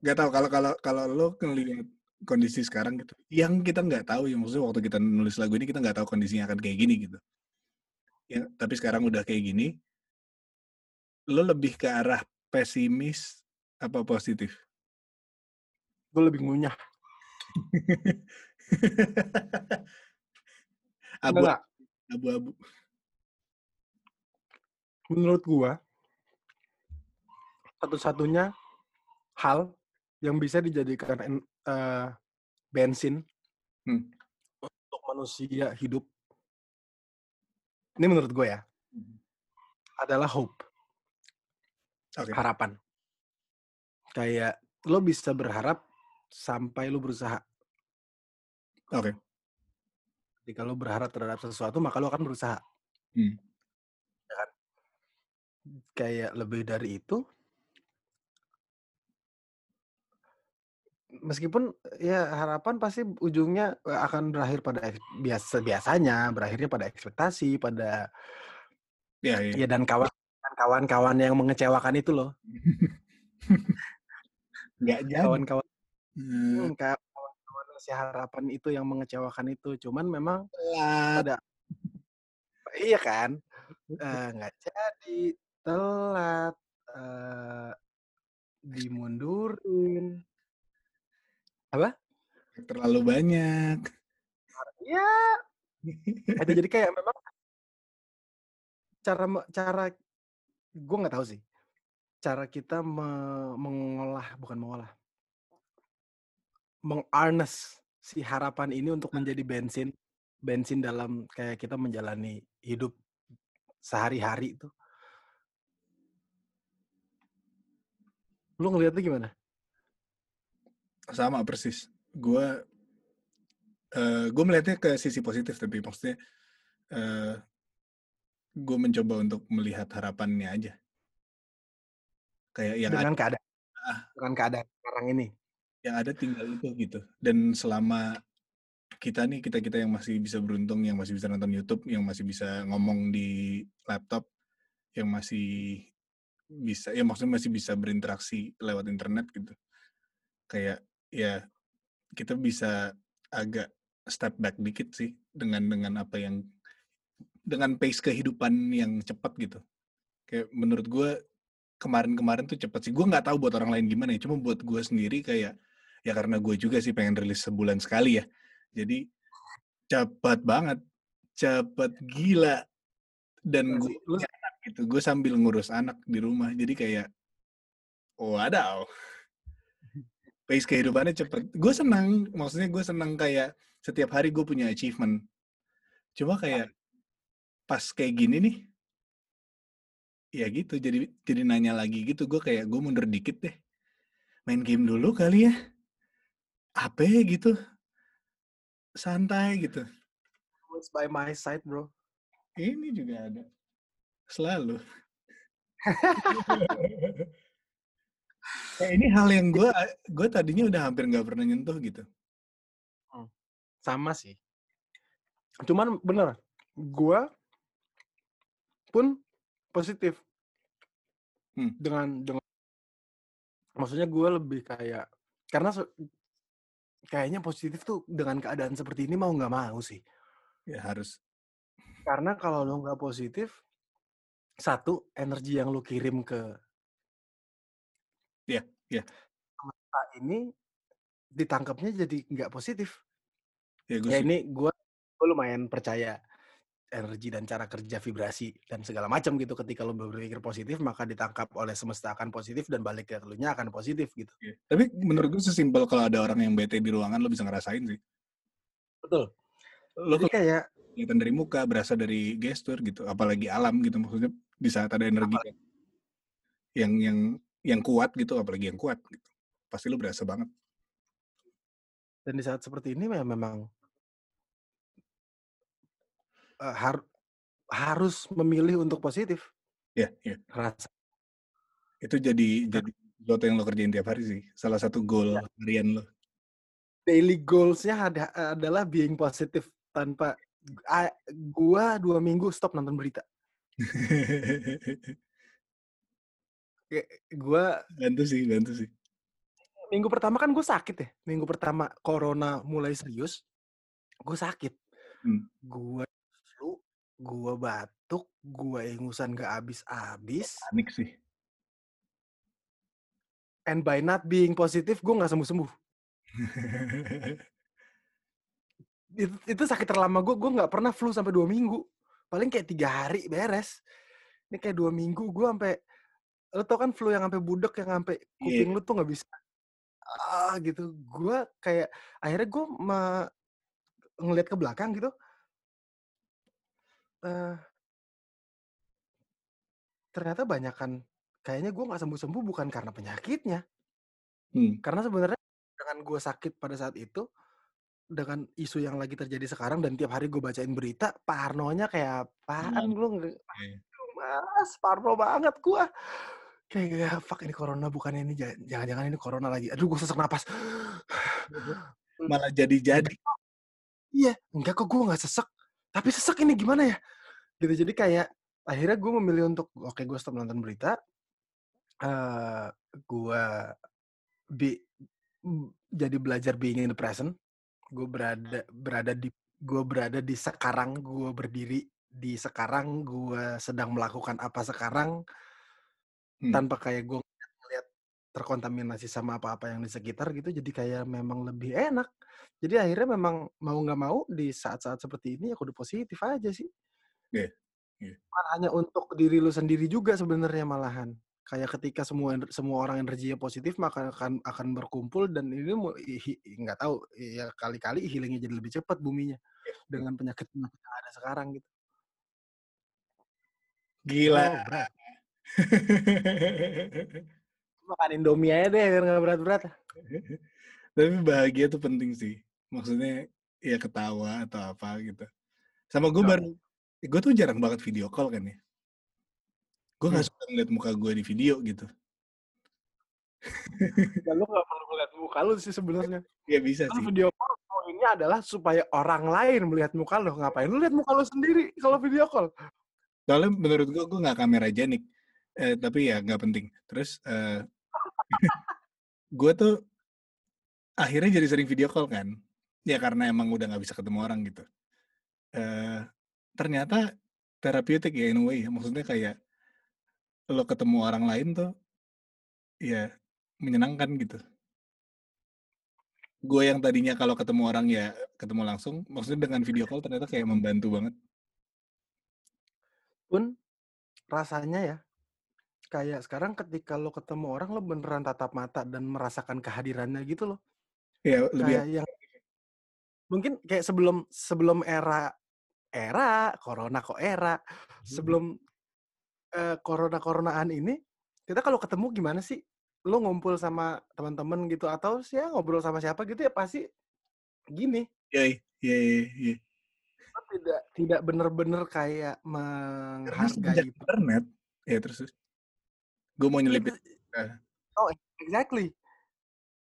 Gak tahu kalau kalau kalau lo ngelihat kondisi sekarang gitu yang kita nggak tahu ya maksudnya waktu kita nulis lagu ini kita nggak tahu kondisinya akan kayak gini gitu. Ya tapi sekarang udah kayak gini lo lebih ke arah pesimis apa positif? Gue lebih ngunyah abu abu-abu menurut gua satu-satunya hal yang bisa dijadikan eh, bensin Hmm. untuk manusia hidup. Ini menurut gue ya, adalah hope, Oke. harapan. Kayak lo bisa berharap sampai lo berusaha. Oke. Ketika lo berharap terhadap sesuatu, maka lo akan berusaha. Hmm. Ya kan? Kayak lebih dari itu, meskipun ya harapan pasti ujungnya eh, akan berakhir pada biasa biasanya berakhirnya pada ekspektasi, pada Ya, ya. ya dan kawan dan kawan-kawan yang mengecewakan itu loh. Nggak jadi. Kawan-kawan Hmm, Hmm, kayak si harapan itu yang mengecewakan itu. Cuman memang telat. pada iya kan eh, nggak jadi telat eh, dimundurin Terlalu banyak. ya itu jadi kayak memang cara cara gue nggak tahu sih cara kita me- mengolah bukan mengolah mengarnes si harapan ini untuk menjadi bensin bensin dalam kayak kita menjalani hidup sehari-hari itu lu ngeliatnya gimana Sama persis. Gue eh gue melihatnya ke sisi positif tapi maksudnya eh gue mencoba untuk melihat harapannya aja. Kayak yang ada, dengan keadaan Ah. dengan keadaan sekarang ini yang ada tinggal itu gitu. Dan selama kita nih kita kita yang masih bisa beruntung, yang masih bisa nonton YouTube, yang masih bisa ngomong di laptop, yang masih bisa, ya maksudnya masih bisa berinteraksi lewat internet gitu. Kayak ya kita bisa agak step back dikit sih dengan dengan apa yang dengan pace kehidupan yang cepat gitu. Kayak menurut gue kemarin-kemarin tuh cepat sih. Gue nggak tahu buat orang lain gimana ya. Cuma buat gue sendiri kayak ya karena gue juga sih pengen rilis sebulan sekali ya. Jadi cepat banget, cepat gila. Dan gue lu gitu, gue sambil ngurus anak di rumah. Jadi kayak wadaw. Pace kehidupannya cepet. Gue senang, maksudnya gue senang kayak setiap hari gue punya achievement. Cuma kayak pas kayak gini nih, ya gitu. Jadi jadi nanya lagi gitu. Gue kayak gue mundur dikit deh. Main game dulu kali ya. Apa ya gitu. Santai gitu. always by my side bro Ini juga ada. Selalu. Kayak ini hal yang gue gue tadinya udah hampir nggak pernah nyentuh gitu. sama sih cuman bener gua pun positif Hmm. dengan dengan maksudnya gua lebih kayak karena kayaknya positif tuh dengan keadaan seperti ini mau nggak mau sih Ya harus. karena kalau lo nggak positif satu energi yang lo kirim ke Iya, iya. semesta ini ditangkapnya jadi nggak positif Ya gue ya ini gua gua lumayan percaya energi dan cara kerja vibrasi dan segala macam gitu ketika lo berpikir positif maka ditangkap oleh semesta akan positif dan balik ke elunya akan positif gitu Iya. Tapi menurut gue sesimpel kalau ada orang yang bete di ruangan lo bisa ngerasain sih. betul Lo jadi kayak kelihatan dari muka, berasa dari gestur gitu, apalagi alam gitu maksudnya di saat ada energi yang yang yang kuat gitu, apalagi yang kuat gitu. Pasti lo berasa banget. dan di saat seperti ini ya memang eh, har- harus memilih untuk positif Ya, ya. rasa Itu jadi jadi sesuatu yang lo kerjain tiap hari sih. Salah satu goal harian lo. daily goals-nya ada, adalah being positif tanpa gua dua minggu stop nonton berita gua bantu sih, bantu sih. minggu pertama kan gue sakit ya minggu pertama corona mulai serius gue sakit Hmm. gue gue batuk gue ingusan gak habis-habis Panik sih. and by not being positif gue nggak sembuh-sembuh itu, itu sakit terlama gue gue nggak pernah flu sampai dua minggu paling kayak tiga hari beres ini kayak dua minggu gue sampai lo tau kan flu yang sampai budek yang sampai Iya. kuping lu tuh nggak bisa ah gitu. Gue kayak akhirnya gue me ngelihat ke belakang gitu. Eh ternyata banyakan kayaknya gue nggak sembuh-sembuh bukan karena penyakitnya. Hmm. Karena sebenarnya dengan gue sakit pada saat itu, dengan isu yang lagi terjadi sekarang dan tiap hari gue bacain berita, parnonya kayak apaan Hmm. lu nge Iya. aduh Mas, parno banget gua. Kayak ya fuck ini corona bukan ini ja jangan-jangan ini corona lagi. Aduh gue sesak napas. Malah jadi-jadi. Iya, enggak kok gue nggak sesek. Tapi sesek ini gimana ya? Gitu jadi kayak akhirnya gue memilih untuk oke gue stop nonton berita. Eh gue bi m jadi belajar being in the present. Gue berada berada di gue berada di sekarang, gue berdiri di sekarang, gue sedang melakukan apa sekarang. Hmm. Tanpa kayak gue terkontaminasi sama apa-apa yang di sekitar gitu, jadi kayak memang lebih enak. Jadi akhirnya memang mau nggak mau di saat-saat seperti ini ya kudu positif aja sih. Iya. Bukan hanya untuk diri lu sendiri juga sebenarnya malahan. Kayak ketika semua semua orang energinya positif maka akan akan berkumpul dan ini nggak tahu ya kali-kali healing-nya jadi lebih cepat buminya Iya, iya. dengan penyakit-penyakit yang ada sekarang gitu. Gila. Oh. Makan Indomie aja deh biar nggak berat-berat. Tapi bahagia tuh penting sih. Maksudnya ya ketawa atau apa gitu. Sama gue baru gue tuh jarang banget video call kan ya. Gue nggak Hmm. suka ngeliat muka gue di video gitu. Ya lu nggak perlu ngeliat muka lu sih sebenarnya. Ya bisa Kan sih. video call poinnya adalah supaya orang lain melihat muka lu. Ngapain lu lihat muka lu sendiri kalau video call? Soalnya menurut gue gue nggak kamera jenik. Eh, tapi ya nggak penting. Terus eh, gue tuh akhirnya jadi sering video call kan. Ya karena emang udah nggak bisa ketemu orang gitu. Eh, ternyata terapeutik ya in a way. Maksudnya kayak lo ketemu orang lain tuh ya menyenangkan gitu. Gue yang tadinya kalau ketemu orang ya ketemu langsung, maksudnya dengan video call ternyata kayak membantu banget. Pun rasanya ya kayak sekarang ketika lo ketemu orang lo beneran tatap mata dan merasakan kehadirannya gitu loh. Ya lebih Kayak yang mungkin kayak sebelum sebelum era era corona kok era sebelum eh, corona coronaan ini kita kalau ketemu gimana sih? Lo ngumpul sama teman-teman gitu atau sih ya ngobrol sama siapa gitu ya pasti gini. ya ya tidak tidak bener-bener kayak menghargai internet ya terus gue mau nyelipin Itu- Oh, exactly.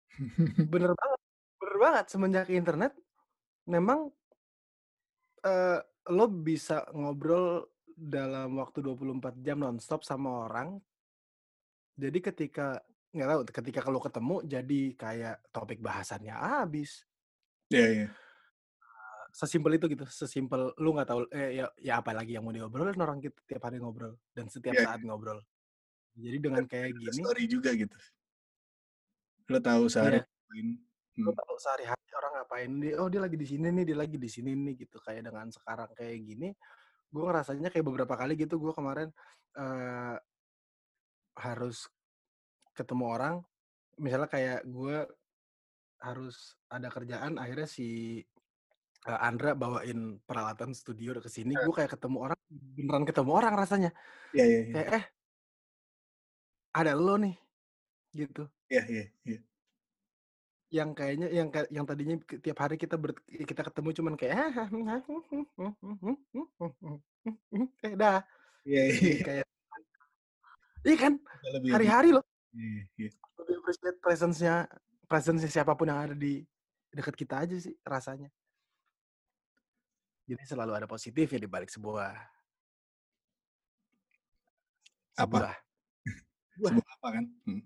Bener banget. Bener banget semenjak internet memang eh lo bisa ngobrol dalam waktu 24 jam nonstop sama orang. Jadi ketika nggak tahu ketika kalau ketemu jadi kayak topik bahasannya habis. ya ya Sesimpel itu gitu, sesimpel lu nggak tahu eh ya, ya apa lagi yang mau diobrolin orang kita tiap hari ngobrol dan setiap Iya. saat ngobrol. Jadi dengan kayak Ada gini story juga gitu. Lo tahu sehari Iya. ngapain. lo Hmm. tahu sehari-hari orang ngapain dia oh dia lagi di sini nih dia lagi di sini nih gitu. Kayak dengan sekarang kayak gini gue ngerasanya kayak beberapa kali gitu. Gue kemarin eh harus ketemu orang. Misalnya kayak gue harus ada kerjaan akhirnya si eh, Andra bawain peralatan studio ke sini. Gue kayak ketemu orang beneran ketemu orang rasanya. Ya ya ya kayak eh ada lo nih gitu ya ya ya yang kayaknya yang yang tadinya tiap hari kita ber, kita ketemu cuman kayak eh dah ya jadi ya kayak iya kan hari-hari loh ya, ya. lebih appreciate presence-nya presence siapa pun yang ada di dekat kita aja sih rasanya jadi selalu ada positif ya di balik sebuah Apa? sebuah Sebuah apa kan? Hmm.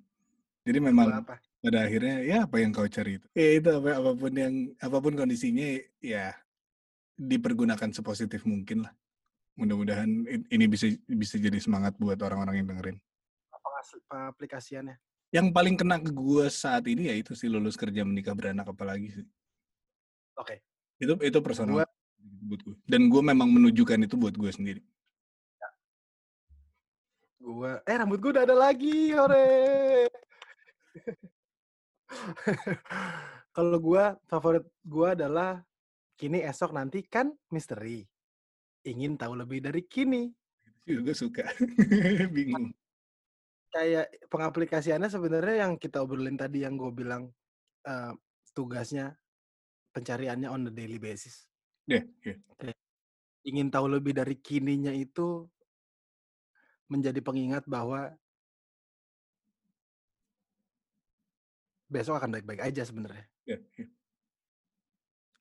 jadi memang apa? pada akhirnya ya apa yang kau cari itu? Ya itu apa apa pun yang apa pun kondisinya ya dipergunakan sepositif mungkin lah. Mudah-mudahan ini bisa bisa jadi semangat buat orang-orang yang dengerin. Pengas- pengaplikasiannya yang paling kena ke gue saat ini ya itu sih lulus kerja menikah beranak apalagi sih. Oke. Itu itu personal Gua- buat gue dan gue memang menunjukkan itu buat gue sendiri gua eh rambut gua udah ada lagi hore Kalau gua favorit gua adalah kini esok nanti kan misteri. Ingin tahu lebih dari kini. Juga suka. Bingung. Kayak pengaplikasiannya sebenarnya yang kita obrolin tadi yang gue bilang uh, tugasnya pencariannya on the daily basis. Yeah, yeah. Ingin tahu lebih dari kininya itu menjadi pengingat bahwa besok akan baik-baik aja sebenarnya. Yeah, yeah.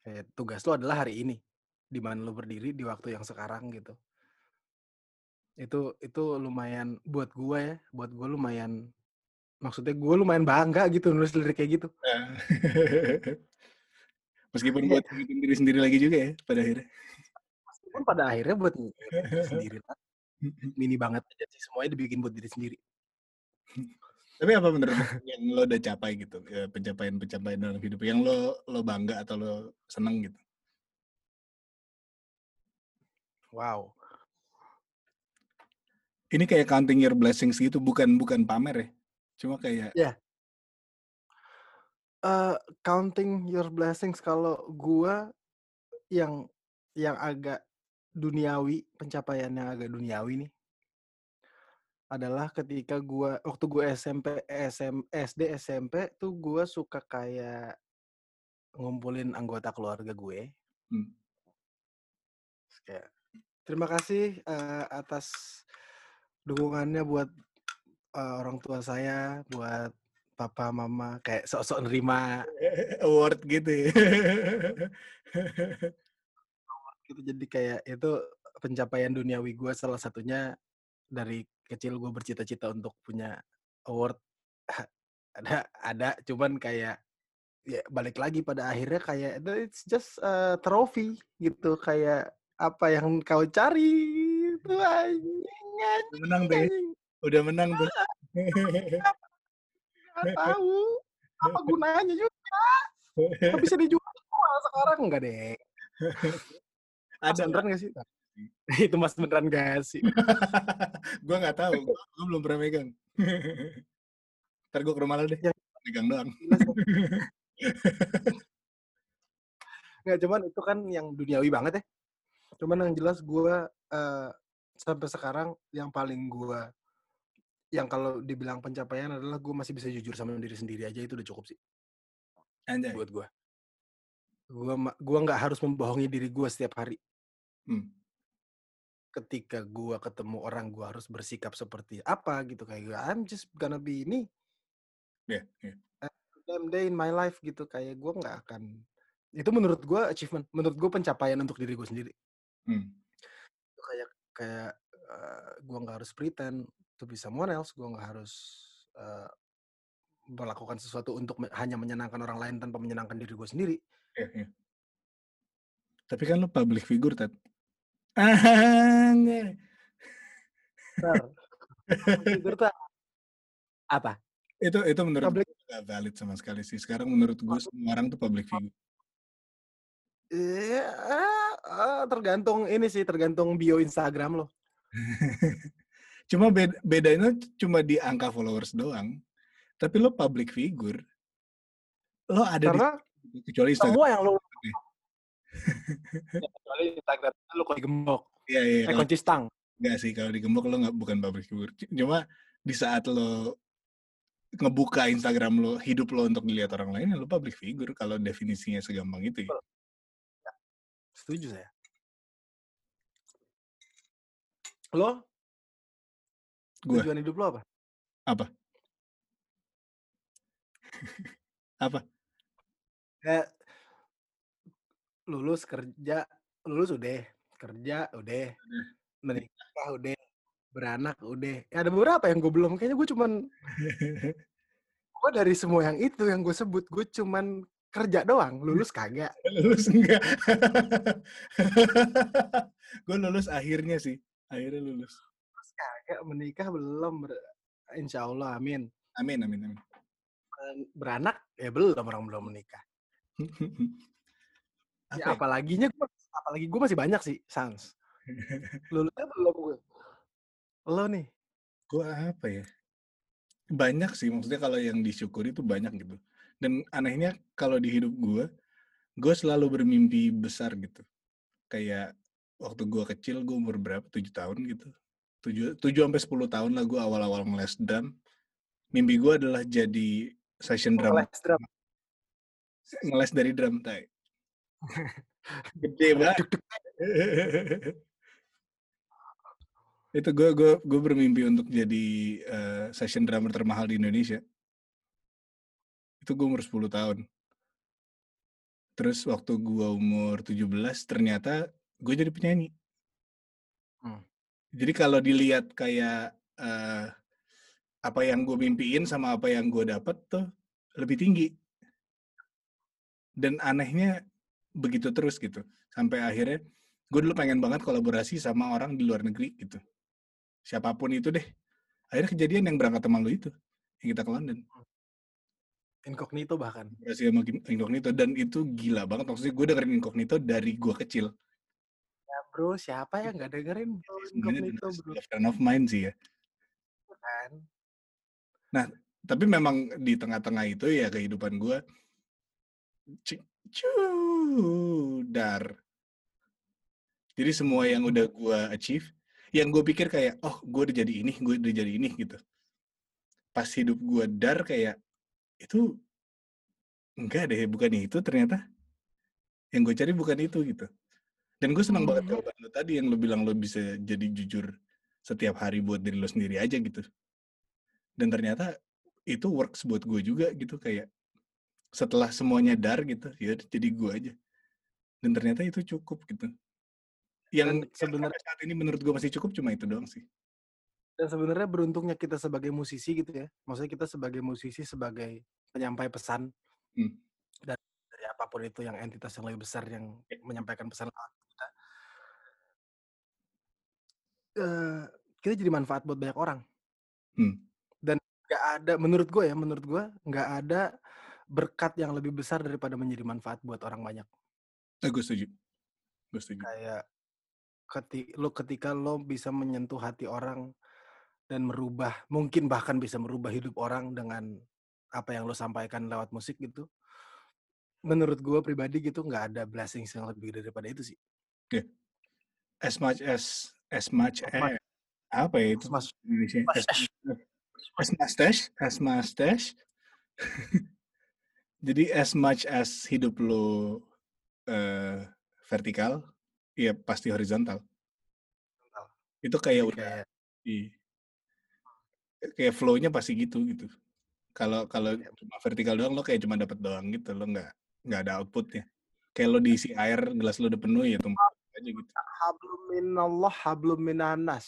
Kayak tugas lo adalah hari ini, di mana lo berdiri di waktu yang sekarang gitu. Itu itu lumayan buat gue ya, buat gue lumayan maksudnya gue lumayan bangga gitu nulis lirik kayak gitu. Meskipun buat ngingetin diri sendiri lagi juga ya pada akhirnya. Meskipun pada akhirnya buat diri sendiri lah. Mini banget aja sih semuanya dibikin buat diri sendiri. Tapi apa menurut yang lo udah capai gitu, pencapaian-pencapaian dalam hidup yang lo lo bangga atau lo seneng gitu? Wow. Ini kayak counting your blessings gitu, bukan bukan pamer ya. Cuma kayak Ya. Yeah. Uh, counting your blessings kalau gua yang yang agak duniawi, pencapaian yang agak duniawi nih adalah ketika gua waktu gue SMP SM, SD SMP tuh gue suka kayak ngumpulin anggota keluarga gue. hmm. Kayak terima kasih uh, atas dukungannya buat uh, orang tua saya, buat papa mama kayak sok-sok nerima award gitu ya. gitu. Jadi kayak itu pencapaian duniawi gue salah satunya dari kecil gue bercita-cita untuk punya award. Ada ada cuman kayak ya balik lagi pada akhirnya kayak it's just a trophy gitu. Kayak apa yang kau cari? Itu udah menang tuh udah menang tuh nggak tahu. Apa gunanya juga? Nggak bisa dijual sekarang? Enggak deh ada beneran gak sih? itu mas beneran gak sih? Gue nggak tahu gue belum pernah megang. Ntar gue ke rumah lo deh ya. megang doang. Nggak cuman itu kan yang duniawi banget ya. Cuman yang jelas gue uh, sampai sekarang yang paling gue yang kalau dibilang pencapaian adalah gue masih bisa jujur sama diri sendiri aja itu udah cukup sih. Anjay. buat gue gue gua nggak harus membohongi diri gue setiap hari hmm. ketika gue ketemu orang gue harus bersikap seperti apa gitu kayak gue I'm just gonna be ini yeah, yeah. damn day in my life gitu kayak gue nggak akan itu menurut gue achievement menurut gue pencapaian untuk diri gue sendiri hmm. kayak kayak uh, gue nggak harus pretend to be someone else gue nggak harus uh, melakukan sesuatu untuk me hanya menyenangkan orang lain tanpa menyenangkan diri gue sendiri yeah, yeah. tapi kan lo public figure tat Anjay. Figure tuh apa? Itu itu menurut public gak valid sama sekali sih. Sekarang menurut gue semua orang tuh public figure. Iya, uh, tergantung ini sih, tergantung bio Instagram lo. cuma beda, bedanya cuma di angka followers doang. Tapi lo public figure, lo ada Karena di kecuali Instagram. Semua yang lo kecuali Instagram lu kok digembok. Iya, iya. Eh, kunci stang. Enggak sih, kalau digembok lo nggak bukan public figure. Cuma di saat lo ngebuka Instagram lo, hidup lo untuk dilihat orang lain, ya lo public figure kalau definisinya segampang itu ya. ya. Setuju saya. Lo? Gua. Tujuan hidup lo apa? Apa? apa? Ya, lulus kerja lulus udah kerja udah menikah udah beranak udah. Ya, ada beberapa yang gue belum kayaknya gue cuman gue dari semua yang itu yang gue sebut gue cuman kerja doang lulus kagak. Lulus enggak. Gue lulus akhirnya sih akhirnya lulus. Lulus kagak menikah belum ber... insya Allah amin. Amin amin amin. Beranak ya belum orang belum menikah ya, apalaginya gue apalagi gue masih banyak sih sans lulusnya belum gue lo nih gue apa ya banyak sih maksudnya kalau yang disyukuri itu banyak gitu Dan anehnya kalau di hidup gue, gue selalu bermimpi besar gitu. Kayak waktu gue kecil, gue umur berapa? 7 tahun gitu. 7, 7 sampai 10 tahun lah gue awal-awal ngeles drum. Mimpi gue adalah jadi session drum. Les drum. Ngeles dari drum, tay. Gede banget. itu gue gue gue bermimpi untuk jadi uh, session drummer termahal di Indonesia. Itu gue umur 10 tahun. Terus waktu gue umur 17 ternyata gue jadi penyanyi. Hmm. jadi kalau dilihat kayak uh, apa yang gue mimpiin sama apa yang gue dapat tuh lebih tinggi. Dan anehnya begitu terus gitu. Sampai akhirnya gue dulu pengen banget kolaborasi sama orang di luar negeri gitu. Siapa pun itu deh. Akhirnya kejadian yang berangkat sama lu itu yang kita ke London. Incognito bahkan. Berhasil sama incognito dan itu gila banget. Maksudnya gue dengerin incognito dari gue kecil. Ya bro siapa yang nggak dengerin bro incognito bro? Friend of mine sih ya. Kan? Nah tapi memang di tengah-tengah itu ya kehidupan gue dar jadi semua yang udah gue achieve yang gue pikir kayak oh gue udah jadi ini gue udah jadi ini gitu. Pas hidup gue dar kayak itu enggak deh bukan itu ternyata. Yang gue cari bukan itu gitu. Dan gue senang hmm. banget jawaban lo tadi yang lo bilang lo bisa jadi jujur setiap hari buat diri lo sendiri aja gitu. Dan ternyata itu works buat gue juga gitu kayak setelah semuanya dar gitu ya jadi gue aja dan ternyata itu cukup gitu yang sebenarnya saat ini menurut gue masih cukup cuma itu doang sih dan sebenarnya beruntungnya kita sebagai musisi gitu ya maksudnya kita sebagai musisi sebagai penyampai pesan hmm. dari, dari apa pun itu yang entitas yang lebih besar yang ya. menyampaikan pesan kita uh, kita jadi manfaat buat banyak orang hmm. dan nggak ada menurut gue ya menurut gue nggak ada berkat yang lebih besar daripada menjadi manfaat buat orang banyak. Eh, gue setuju. Gue setuju. Kayak ketika lo ketika lo bisa menyentuh hati orang dan merubah mungkin bahkan bisa merubah hidup orang dengan apa yang lo sampaikan lewat musik gitu menurut gue pribadi gitu nggak ada blessing yang lebih daripada itu sih yeah. as much as as much as, apa ya itu as Indonesia as, as mustache as mustache jadi as much as hidup lo uh, vertikal Iya pasti horizontal. Itu kayak udah kayak, i, kayak flow-nya pasti gitu gitu. Kalau kalau ya. cuma vertikal doang lo kayak cuma dapat doang gitu, lo nggak nggak ada outputnya. Kayak lo diisi air gelas lo udah penuh ya tumpah aja gitu. Hablum minallah hablum minanas.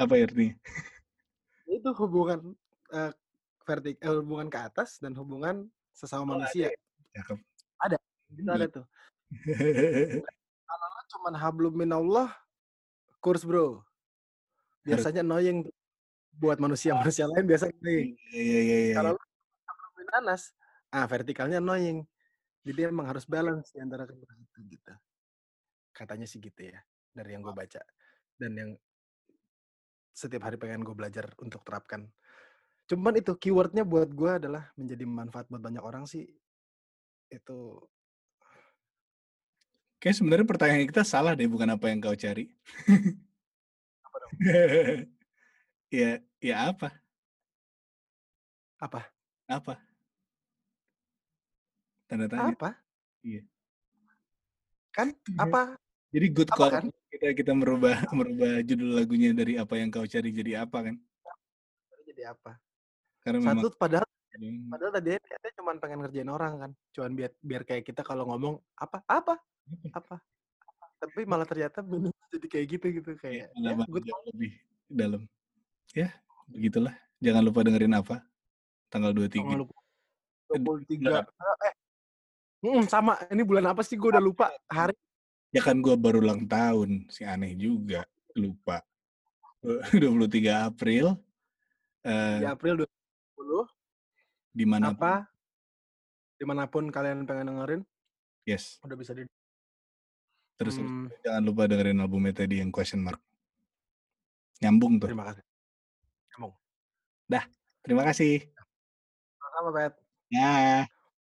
Apa ya artinya? Itu hubungan uh, vertik uh, hubungan ke atas dan hubungan sesama oh, manusia. Ada. Ada. Itu ada tuh. cuman hablum minallah kurs bro biasanya annoying buat manusia-manusia lain biasa nih iya, iya, iya, iya. kalau hablum minanas ah vertikalnya annoying jadi emang harus balance di antara kedua itu gitu katanya sih gitu ya dari yang gue baca dan yang setiap hari pengen gue belajar untuk terapkan cuman itu keywordnya buat gue adalah menjadi manfaat buat banyak orang sih itu Kayak sebenarnya pertanyaan kita salah deh, bukan apa yang kau cari. apa dong? ya, ya apa? Apa? Apa? Tanda tanya. Apa? Iya. Kan apa? Jadi good apa call kan? kita kita merubah merubah judul lagunya dari apa yang kau cari jadi apa kan? Jadi apa? Karena Satu memang... padahal padahal tadi dia cuma pengen ngerjain orang kan, cuman biar biar kayak kita kalau ngomong apa? Apa? Apa? Tapi malah ternyata minum jadi kayak gitu gitu kayak ya, ya, gue lebih dalam. Ya begitulah. Jangan lupa dengerin apa? Tanggal dua tiga. Dua tiga. eh hmm, sama. Ini bulan apa sih? Gue udah lupa. Hari ya kan gue baru ulang tahun. Si aneh juga. Lupa. 23 April uh, 3 April 2020 di mana apa di mana pun kalian pengen dengerin yes udah bisa di Terus hmm. jangan lupa dengerin albumnya tadi yang question mark. Nyambung tuh. Terima kasih. Nyambung. Dah, terima kasih. Sama-sama, Pet. Ya.